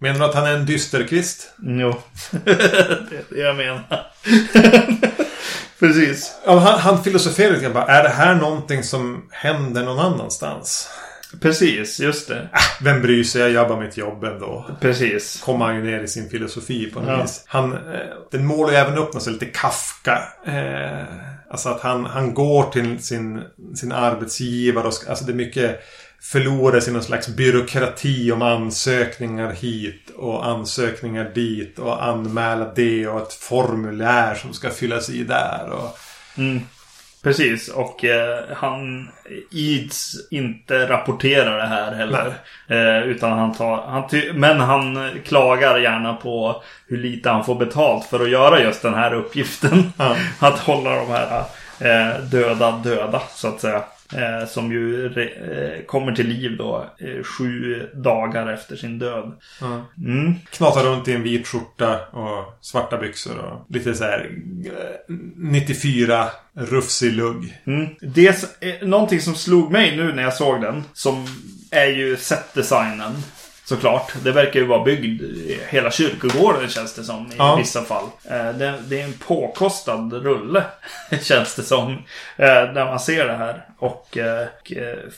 Menar du att han är en dysterkvist? Jo, det är det jag menar. Precis. Han, han filosoferar lite grann. Är det här någonting som händer någon annanstans? Precis, just det. Vem bryr sig? Jag jobbar mitt jobb ändå. Precis. Kommer han ju ner i sin filosofi på något Ja. vis. Han, eh, den målar ju även upp något så lite Kafka. Eh, alltså att han, han går till sin, sin arbetsgivare och ska, alltså det är mycket förloras i någon slags byråkrati om ansökningar hit och ansökningar dit och anmäla det och ett formulär som ska fyllas i där. Och, Mm. Precis, och eh, han ids inte rapportera det här heller. Eh, utan han tar, han ty- men han klagar gärna på hur lite han får betalt för att göra just den här uppgiften. Ja. Att hålla de här eh, döda döda, så att säga. Eh, som ju re- eh, kommer till liv då eh, sju dagar efter sin död. ja. Mm. Knatar runt i en vit skjorta och svarta byxor och lite så här eh, 94 rufsig lugg. Mm. Det är någonting som slog mig nu när jag såg den. Som är ju setdesignen. Såklart. Det verkar ju vara byggd hela kyrkogården känns det som i Ja. vissa fall. Eh, Det, det är en påkostad rulle. känns det som. eh, När man ser det här. Och eh, och,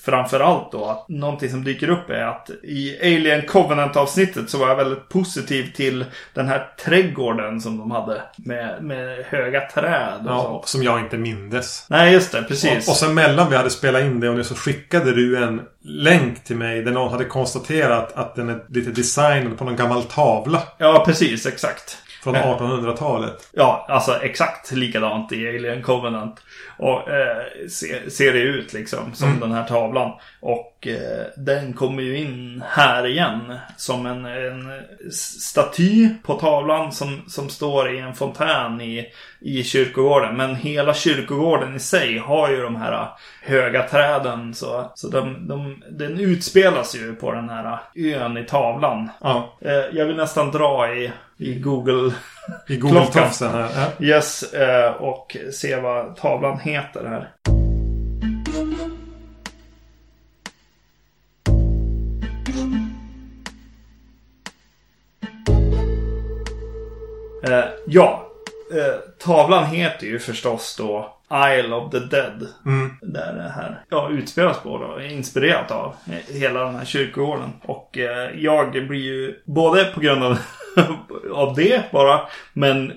framförallt då att någonting som dyker upp är att i Alien Covenant avsnittet så var jag väldigt positiv till den här trädgården som de hade. Med, med höga träd och Ja, sånt. som jag inte mindes. Nej just det, Och, precis. och sen mellan vi hade spelat in det och nu så skickade du en länk till mig där någon hade konstaterat att den är lite designad på någon gammal tavla Ja, precis. Exakt. från Ja. 1800-talet. Ja, alltså exakt likadant i Alien Covenant. Och eh, se, ser det ut liksom som Mm. den här tavlan. Och eh, den kommer ju in här igen. Som en, en staty på tavlan som, som står i en fontän i, i kyrkogården. Men hela kyrkogården i sig har ju de här höga träden. Så, så de, de, den utspelas ju på den här ön i tavlan. Ja, Eh, jag vill nästan dra i, i Google i Google Klockan. Tofsen här. Ja. Yes, eh, och se vad tavlan heter här. Eh, ja, eh, tavlan heter ju förstås då Isle of the Dead. Mm. Där det här ja, utspelas på då, inspirerat av hela den här kyrkogården. Och eh, jag blir ju både på grund av, av det bara, men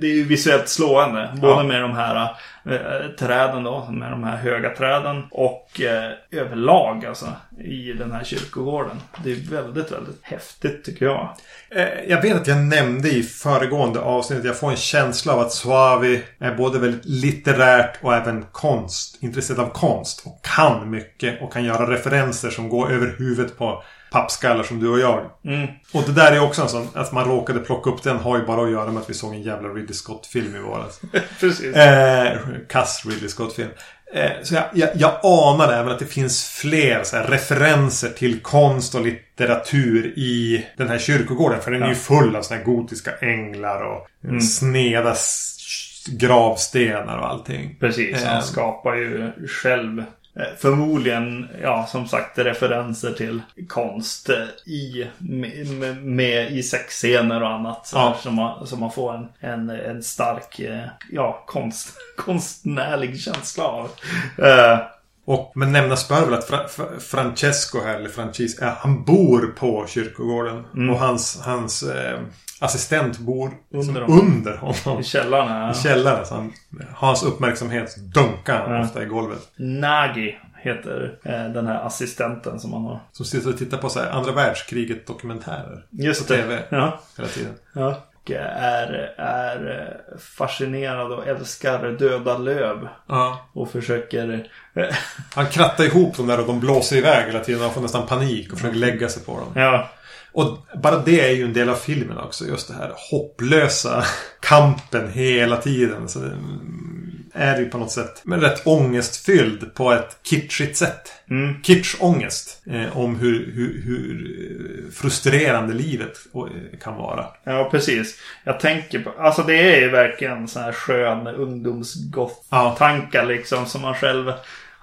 det är ju visuellt slående. Både Ja. med de här eh, träden då, med de här höga träden och eh, överlag alltså i den här kyrkogården. Det är väldigt, väldigt häftigt tycker jag. Eh, Jag vet att jag nämnde i föregående avsnitt jag får en känsla av att Suavi är både väldigt litterärt och även konst. Intresserad av konst. Och kan mycket och kan göra referenser som går över huvudet på pappskallar som du och jag. Mm. Och det där är också en sån, att man råkade plocka upp den har ju bara att göra med att vi såg en jävla Ridley Scott-film i våras. Precis. Eh, kass Ridley Scott-film. Eh, så jag, jag, jag anar även att det finns fler så här, referenser till konst och litteratur i den här kyrkogården. För den är ju full av såna här gotiska änglar och Mm. sneda gravstenar och allting. Precis, Eh. han skapar ju själv eh, förmodligen, ja som sagt, referenser till konst eh, i, med, med, i sexscener och annat. Så Ja. som, man, som man får en, en, en stark, eh, ja, konst, konstnärlig känsla av. Eh, Och, men nämnas bör väl att Fra, Francesco här, eller Francis, han bor på kyrkogården. Mm. Och hans, hans eh, assistent bor under, honom. under honom. I källaren. Ja. I källaren. Så han, hans uppmärksamhet dunkar ja. ofta i golvet. Nagi heter eh, den här assistenten som han har. Som sitter och tittar på så andra världskriget dokumentärer. Just på det. TV. Ja. Hela tiden. Ja. Och är, är fascinerad och älskar döda löv. Ja. Och försöker... han krattar ihop dem där och de blåser iväg hela tiden. Han får nästan panik och försöker lägga sig på dem. Ja. Och bara det är ju en del av filmen också. Just det här hopplösa kampen hela tiden. Så det är ju på något sätt men rätt ångestfylld på ett kitschigt sätt. Mm. Kitschångest. Eh, om hur, hur, hur, frustrerande livet eh, kan vara. Ja, precis. Jag tänker på... Alltså det är ju verkligen så här skön ungdomsgott-tankar ja. liksom som man själv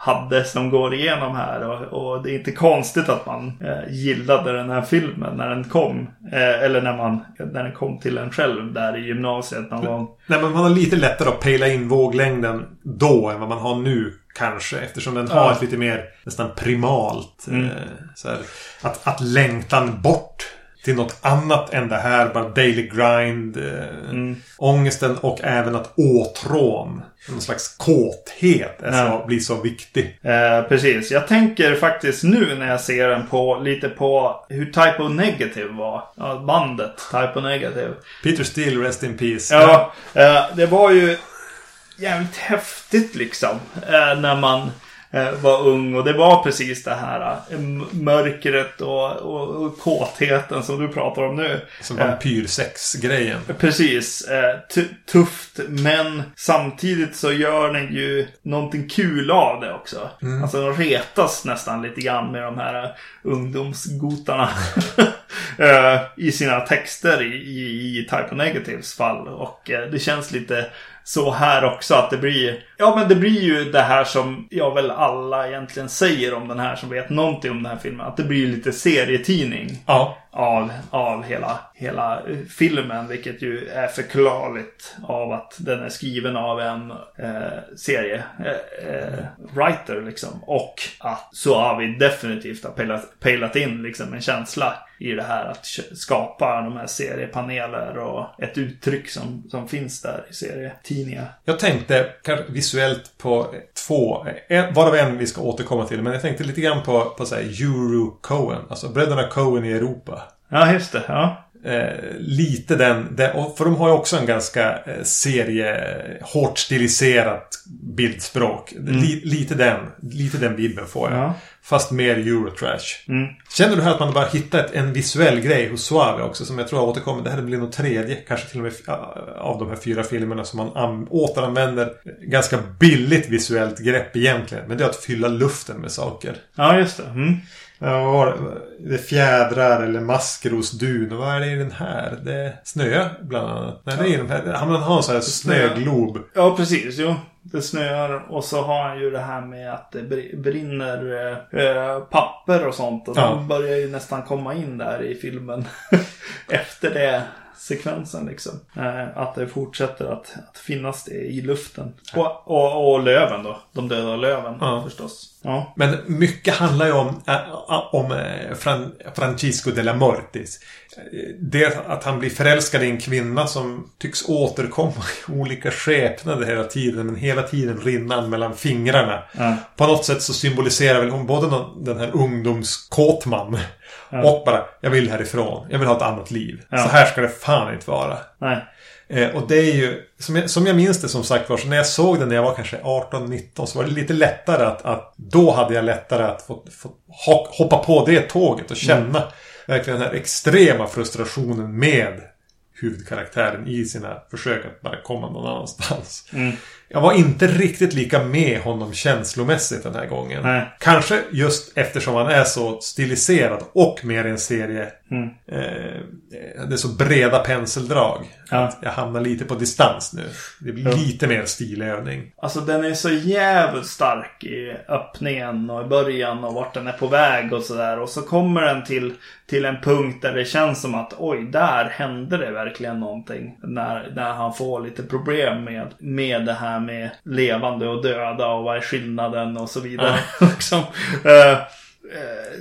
hade som går igenom här. Och, och, det är inte konstigt att man eh, gillade den här filmen när den kom. Eh, eller när, man, när den kom till en själv där i gymnasiet. Någon gång. Nej, men man har lite lättare att pejla in våglängden då än vad man har nu. Kanske eftersom den har ja. ett lite mer nästan primalt. Mm. Eh, så här, att, att längtan bort till något annat än det här. Bara daily grind. Eh, mm. Ångesten och även att åtrån. Någon slags kåthet är så, ja. blir så viktig. Eh, precis. Jag tänker faktiskt nu när jag ser den på lite på hur Typo Negative var. Ja, bandet Typo Negative. Peter Steele, Rest in Peace. Ja, eh, det var ju jävligt häftigt liksom. Eh, när man var ung och det var precis det här eh, mörkret och, och, och kåtheten som du pratar om nu. Som vampyrsex-grejen. Precis. Tufft men samtidigt så gör den ju någonting kul av det också. Mm. Alltså de retas nästan lite grann med de här ungdomsgotarna. I sina texter i, i, i Type of Negatives fall. Och det känns lite så här också att det blir Ja men det blir ju det här som jag väl alla egentligen säger om den här som vet någonting om den här filmen. Att det blir lite serietidning. Ja. Av, av hela, hela filmen. Vilket ju är förklarligt av att den är skriven av en eh, serie eh, eh, liksom. Och att så har vi definitivt har pejlat, pejlat in liksom en känsla i det här att skapa de här seriepaneler och ett uttryck som, som finns där i serietidningar. Jag tänkte kanske visuellt på två, eh, varav en vi ska återkomma till. Men jag tänkte lite grann på, på så här Euro Cohen. Alltså bröderna Cohen i Europa. Ja, just det. Ja. Eh, lite den, den, för de har ju också en ganska eh, serie, hårt stiliserat bildspråk. Mm. Li, lite den, lite den bilden får jag. Ja. Fast mer Eurotrash. Mm. Känner du här att man bara hittat en visuell grej hos Suave också som jag tror har återkommit. Det här blir nog tredje, kanske till och med av de här fyra filmerna som man återanvänder ganska billigt visuellt grepp egentligen. Men det är att fylla luften med saker. Ja, just det. Mm. Ja, det är fjädrar eller maskrosdun. Vad är det i den här? Det är snö bland annat. Nej, det är de här. Han har en sån här snöglob. Ja, precis. Jo. Det snöar och så har han ju det här med att det brinner eh, papper och sånt. Och ja. de börjar ju nästan komma in där i filmen. Efter det sekvensen liksom. Eh, att det fortsätter att, att finnas det i luften. Och, och, och löven då. De döda löven ja. förstås. Ja. Men mycket handlar ju om, äh, om äh, Fran Francisco de la Mortis. Det att han blir förälskad i en kvinna som tycks återkomma i olika skepnader hela tiden. Men hela tiden rinnan mellan fingrarna. Ja. På något sätt så symboliserar väl hon både den här ungdomskåtman Ja. Och bara, jag vill härifrån. Jag vill ha ett annat liv. Ja. Så här ska det fan inte vara. Nej. Eh, och det är ju, som jag, som jag minns det som sagt var, så när jag såg den när jag var kanske 18-19 så var det lite lättare att, att då hade jag lättare att få, få hoppa på det tåget och känna mm. verkligen den här extrema frustrationen med huvudkaraktären i sina försök att bara komma någon annanstans. Mm. Jag var inte riktigt lika med honom känslomässigt den här gången. Nej. Kanske just eftersom han är så stiliserad och mer en serie. Mm. Eh, det är så breda penseldrag. Ja. jag hamnar lite på distans nu. Det blir ja. lite mer stilövning. Alltså den är så jävligt stark i öppningen och i början och vart den är på väg och sådär. Och så kommer den till, till en punkt där det känns som att oj, där hände det verkligen någonting. När, när han får lite problem med, med det här här med levande och döda och vad är skillnaden och så vidare. Ja. liksom. uh,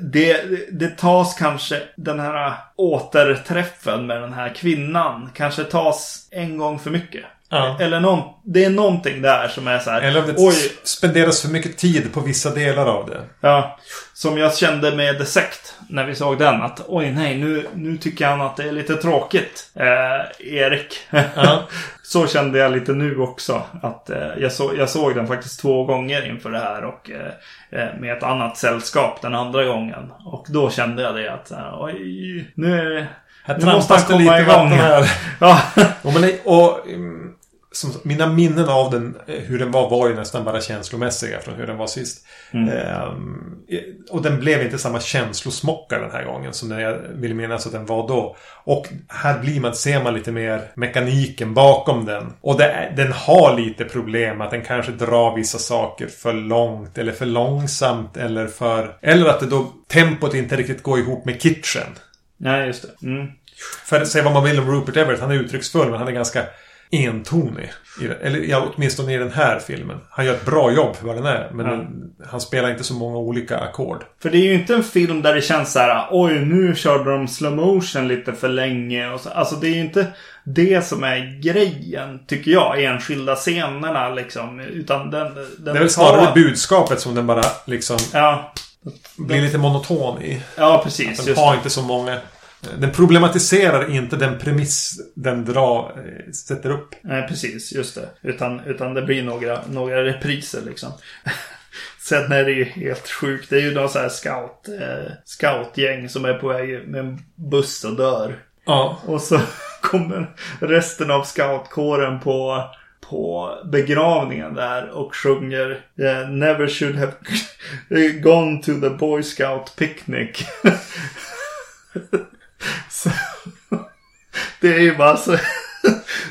det, det tas kanske den här återträffen med den här kvinnan kanske tas en gång för mycket. Ja. Eller någon, det är någonting där som är så här. Eller om det oj, spenderas för mycket tid på vissa delar av det. Ja. Som jag kände med The Sect när vi såg den. Att oj nej, nu, nu tycker han att det är lite tråkigt. Eh, Erik. Ja. så kände jag lite nu också. Att eh, jag, så, jag såg den faktiskt två gånger inför det här. Och eh, eh med ett annat sällskap den andra gången. Och då kände jag det att oj, nu, här nu måste han komma igång. Här. ja. och, och, mm, som, mina minnen av den, eh, hur den var, var ju nästan bara känslomässiga från hur den var sist. Mm. Ehm, och den blev inte samma känslosmocka den här gången som jag vill minnas att den var då. Och här blir man, ser man lite mer mekaniken bakom den. Och det, den har lite problem att den kanske drar vissa saker för långt eller för långsamt eller för... Eller att det då tempot inte riktigt går ihop med kitchen. Nej, just det. Mm. För att säga vad man vill om Rupert Everett, han är uttrycksfull men han är ganska entonig. Eller ja, åtminstone i den här filmen. Han gör ett bra jobb för vad den är. Men ja. den, han spelar inte så många olika ackord. För det är ju inte en film där det känns så här. Oj, nu körde de slow motion lite för länge. Och så. Alltså det är ju inte det som är grejen, tycker jag. Enskilda scenerna liksom. Utan den, den det är väl snarare tar... budskapet som den bara liksom... Ja. Blir lite monoton i. Ja, precis. Att den har inte så många den problematiserar inte den premiss den drar, eh, sätter upp. Nej, precis. Just det. Utan, utan det blir några, några repriser liksom. Sen är det ju helt sjukt. Det är ju någon så här scout, eh, scoutgäng som är på väg med en buss och dör. Ja. Och så kommer resten av scoutkåren på på begravningen där och sjunger yeah, Never should have gone to the boy scout picnic. Så, det är ju bara så.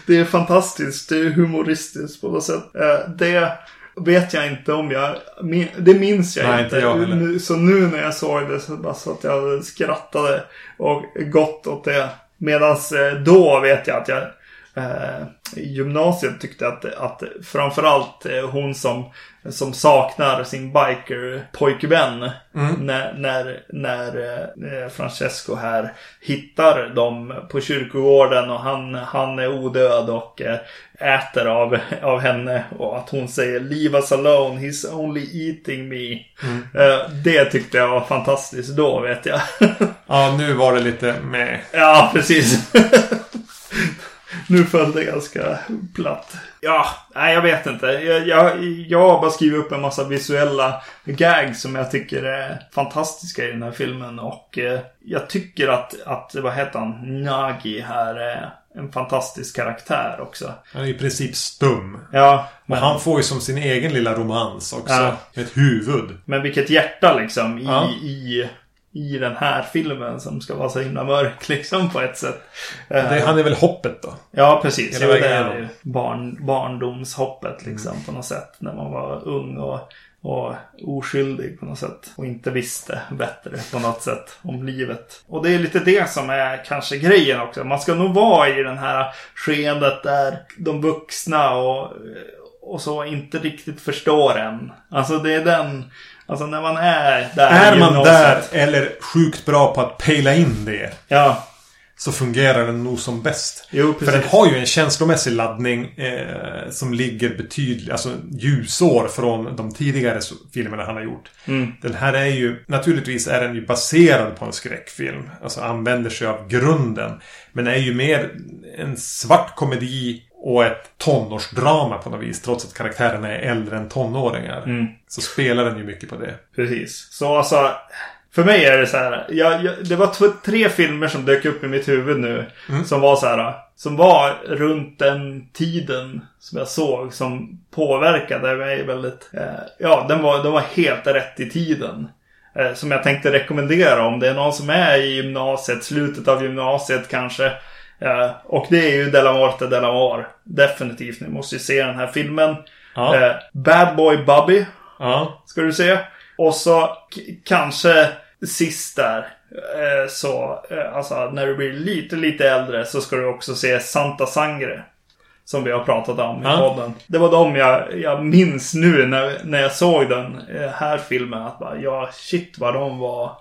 Det är fantastiskt. Det är humoristiskt på något sätt. Eh, det vet jag inte om jag... Det minns jag Nej, inte. Jag så nu när jag såg det så bara så att jag skrattade och gott åt det. Medan eh, då vet jag att jag eh, gymnasiet tyckte att, att framförallt eh, hon som, som saknar sin biker-pojkvän mm. när, när, när eh, Francesco här hittar dem på kyrkogården och han, han är odöd och eh, äter av, av henne och att hon säger Leave us alone, he's only eating me. Mm. Det tyckte jag var fantastiskt då vet jag. ja, nu var det lite med. Ja, precis. nu föll det ganska platt. Ja, nej jag vet inte. Jag, jag, jag har bara skrivit upp en massa visuella gags som jag tycker är fantastiska i den här filmen. Och eh, jag tycker att, att, vad heter han, Nagi här är en fantastisk karaktär också. Han är i princip stum. Ja. Men... Och han får ju som sin egen lilla romans också. Ja. Ett huvud. Men vilket hjärta liksom i, ja. i i den här filmen som ska vara så himla mörk liksom på ett sätt. Det, han är väl hoppet då? Ja, precis. Jo, det är ju barn, barndomshoppet liksom mm. på något sätt. När man var ung och, och oskyldig på något sätt. Och inte visste bättre på något sätt om livet. Och det är lite det som är kanske grejen också. Man ska nog vara i den här skeendet där de vuxna och, och så inte riktigt förstår en. Alltså det är den Alltså när man är där Är man där eller sjukt bra på att pejla in det. Ja. Så fungerar den nog som bäst. Jo, För den har ju en känslomässig laddning eh, som ligger betydligt, alltså ljusår från de tidigare filmerna han har gjort. Mm. Den här är ju, naturligtvis är den ju baserad på en skräckfilm. Alltså använder sig av grunden. Men är ju mer en svart komedi och ett tonårsdrama på något vis. Trots att karaktärerna är äldre än tonåringar. Mm. Så spelar den ju mycket på det. Precis. Så alltså. För mig är det så här. Jag, jag, det var tre filmer som dök upp i mitt huvud nu. Mm. Som var så här. Som var runt den tiden som jag såg. Som påverkade mig väldigt. Eh, ja, den var, den var helt rätt i tiden. Eh, som jag tänkte rekommendera om det är någon som är i gymnasiet. Slutet av gymnasiet kanske Uh, och det är ju Della Morte Della Mar. Definitivt. Ni måste ju se den här filmen. Ja. Uh, Bad Boy Bubby. Ja. Ska du se. Och så kanske sist där. Uh, så alltså när du blir lite, lite äldre så ska du också se Santa Sangre. Som vi har pratat om i ja. podden. Det var de jag, jag minns nu när, när jag såg den här filmen. Att bara, ja, shit vad de var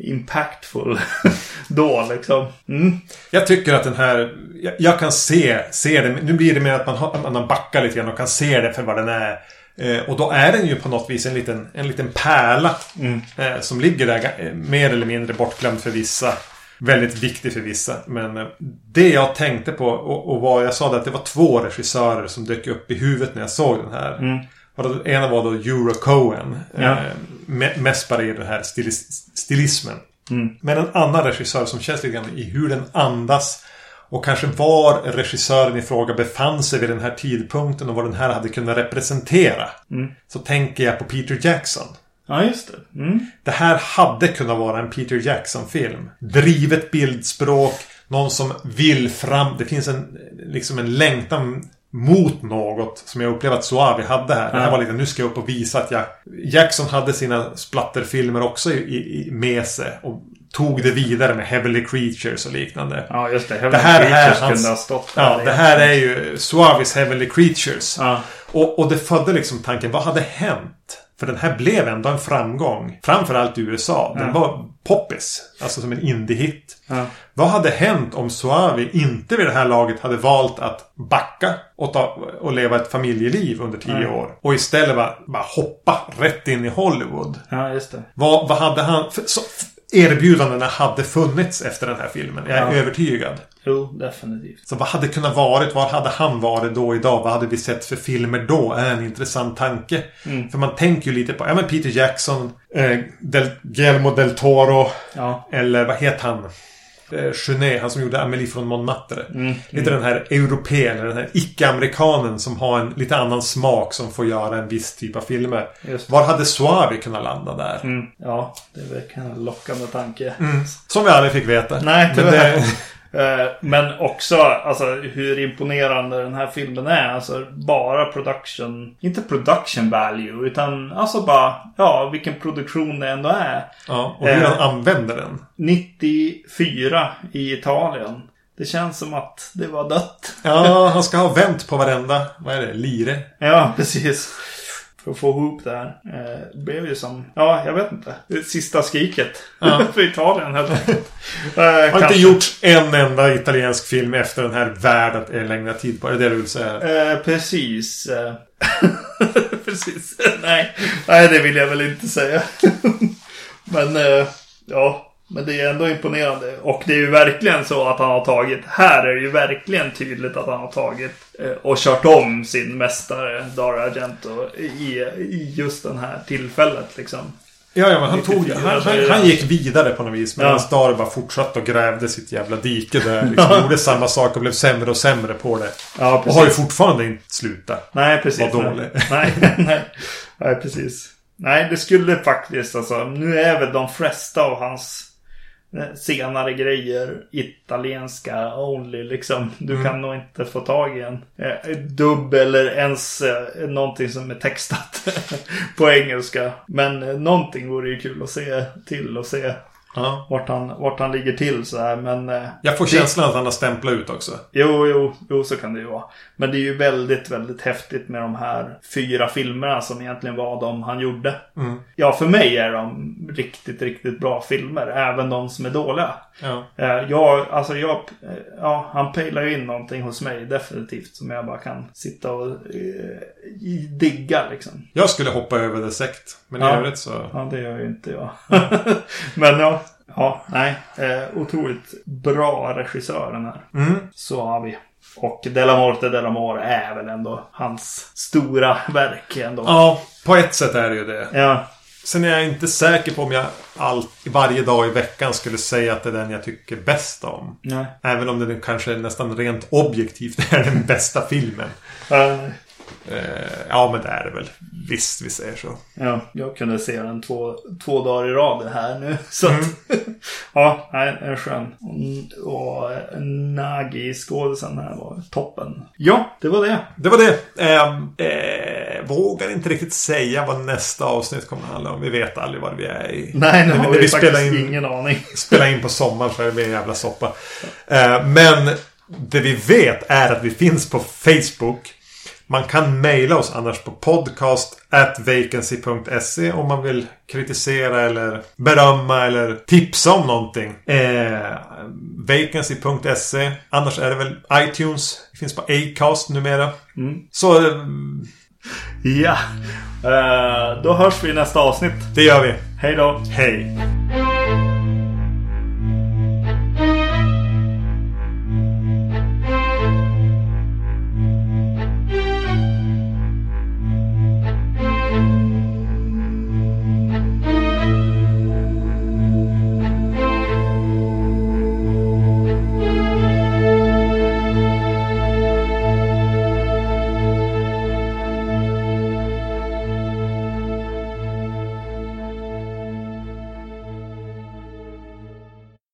impactful då liksom. Mm. Jag tycker att den här... Jag, jag, kan se, se det. Nu blir det mer att man, har, man backar lite grann och kan se det för vad den är. Eh, och då är den ju på något vis en liten, en liten pärla. Mm. Eh, som ligger där eh, mer eller mindre bortglömd för vissa. Väldigt viktig för vissa. Men eh, det jag tänkte på och, och vad jag sa det att det var två regissörer som dök upp i huvudet när jag såg den här. Mm. Och ena var då Euro Cohen. Ja. Eh, mest bara i den här stilis stilismen. Mm. Men en annan regissör som känns lite grann i hur den andas. Och kanske var regissören i fråga befann sig vid den här tidpunkten och vad den här hade kunnat representera. Mm. Så tänker jag på Peter Jackson. Ja, just det. Mm. Det här hade kunnat vara en Peter Jackson-film. Drivet bildspråk. Någon som vill fram. Det finns en, liksom en längtan mot något som jag upplevde att Suave hade här. Ja. Det här var lite, nu ska jag upp och visa att jag... Jackson hade sina splatterfilmer också i, i, med sig. Och tog det vidare med Heavenly Creatures och liknande. Ja, just det. Heavenly det här Creatures kunde ha stått där. Ja, det här är ju Suaves Heavenly Creatures. Ja. Och, och det födde liksom tanken, vad hade hänt? För den här blev ändå en framgång. Framförallt i USA. Den ja. var poppis. Alltså som en indie-hit. Ja. Vad hade hänt om Suave inte vid det här laget hade valt att backa och, ta, och leva ett familjeliv under tio ja. år? Och istället bara, bara hoppa rätt in i Hollywood. Ja, just det. Vad, vad hade han... För, så, erbjudandena hade funnits efter den här filmen. Jag är övertygad. Jo, definitivt. Så vad hade kunnat varit? Var hade han varit då idag? Vad hade vi sett för filmer då? Är en intressant tanke. Mm. För man tänker ju lite på ja, men Peter Jackson, eh, del, Guillermo del Toro. Ja. Eller vad heter han? Eh, Genet, han som gjorde Amelie från Montmartre. Mm. Lite mm. den här europeen, den här icke-amerikanen som har en lite annan smak som får göra en viss typ av filmer. Var hade Suave kunnat landa där? Mm. Ja, det är verkligen en lockande tanke. Mm. Som vi aldrig fick veta. Nej, Men det... Eh, men också alltså, hur imponerande den här filmen är. Alltså bara production. Inte production value. Utan alltså bara ja, vilken produktion det ändå är. Ja, och hur han eh, använder den. 94 i Italien. Det känns som att det var dött. Ja, han ska ha vänt på varenda, vad är det, lire? Ja, precis för att få ihop det här. Eh, det blev ju som, ja jag vet inte. Det sista skriket ja. för Italien helt enkelt. Eh, Har inte gjort en enda italiensk film efter den här världen är längre tid på. Är det det du vill säga? Eh, precis. Eh, precis. Nej. Nej, det vill jag väl inte säga. Men eh, ja. Men det är ändå imponerande. Och det är ju verkligen så att han har tagit. Här är det ju verkligen tydligt att han har tagit eh, och kört om sin mästare Dario Argento i, i just det här tillfället liksom. Ja, ja men han, tog, han, han, han, gick vidare på något vis. Medan ja. Dario bara fortsatte och grävde sitt jävla dike där. Liksom, gjorde samma sak och blev sämre och sämre på det. Ja, och har ju fortfarande inte slutat Nej, precis. Var dålig. Nej, nej, nej, precis. Nej, det skulle faktiskt alltså. Nu är väl de flesta av hans senare grejer. Italienska only liksom. Du mm. kan nog inte få tag i en eh, dubb eller ens eh, någonting som är textat på engelska. Men eh, någonting vore ju kul att se till och se Ja. Vart, han, vart han ligger till så här. Men, eh, jag får känslan att han har stämplat ut också. Jo, jo, jo, så kan det ju vara. Men det är ju väldigt, väldigt häftigt med de här fyra filmerna som egentligen var de han gjorde. Mm. Ja, för mig är de riktigt, riktigt bra filmer. Även de som är dåliga. Ja. Eh, jag, alltså jag, eh, ja, han pejlar ju in någonting hos mig definitivt. Som jag bara kan sitta och eh, digga liksom. Jag skulle hoppa över The Sect. Men ja. i övrigt så... Ja, det gör ju inte jag. men ja, ja, nej. Eh, otroligt bra regissör den här. Mm. Så har vi. Och Della Morte Della More är väl ändå hans stora verk ändå. Ja, på ett sätt är det ju det. Ja. Sen är jag inte säker på om jag all, varje dag i veckan skulle säga att det är den jag tycker bäst om. Nej. Även om den kanske nästan rent objektivt är den bästa filmen. Uh. Eh, ja, men det är det väl. Visst, vi säger så. Ja, jag kunde se den två, två dagar i rad här nu. Så mm. ja, nej, den är skön. Och, och Nagi, skådisen här, var toppen. Ja, det var det. Det var det. Eh, eh, vågar inte riktigt säga vad nästa avsnitt kommer att handla om. Vi vet aldrig vad vi är i. Nej, nu har vi, vi faktiskt in, ingen aning. Spela in på sommaren så är det en jävla soppa. Eh, men det vi vet är att vi finns på Facebook. Man kan mejla oss annars på podcast vacancy.se om man vill kritisera eller berömma eller tipsa om någonting. Eh, vacancy.se Annars är det väl iTunes. Det finns på Acast numera. Mm. Så... Eh, ja. Uh, då hörs vi i nästa avsnitt. Det gör vi. Hej då. Hej.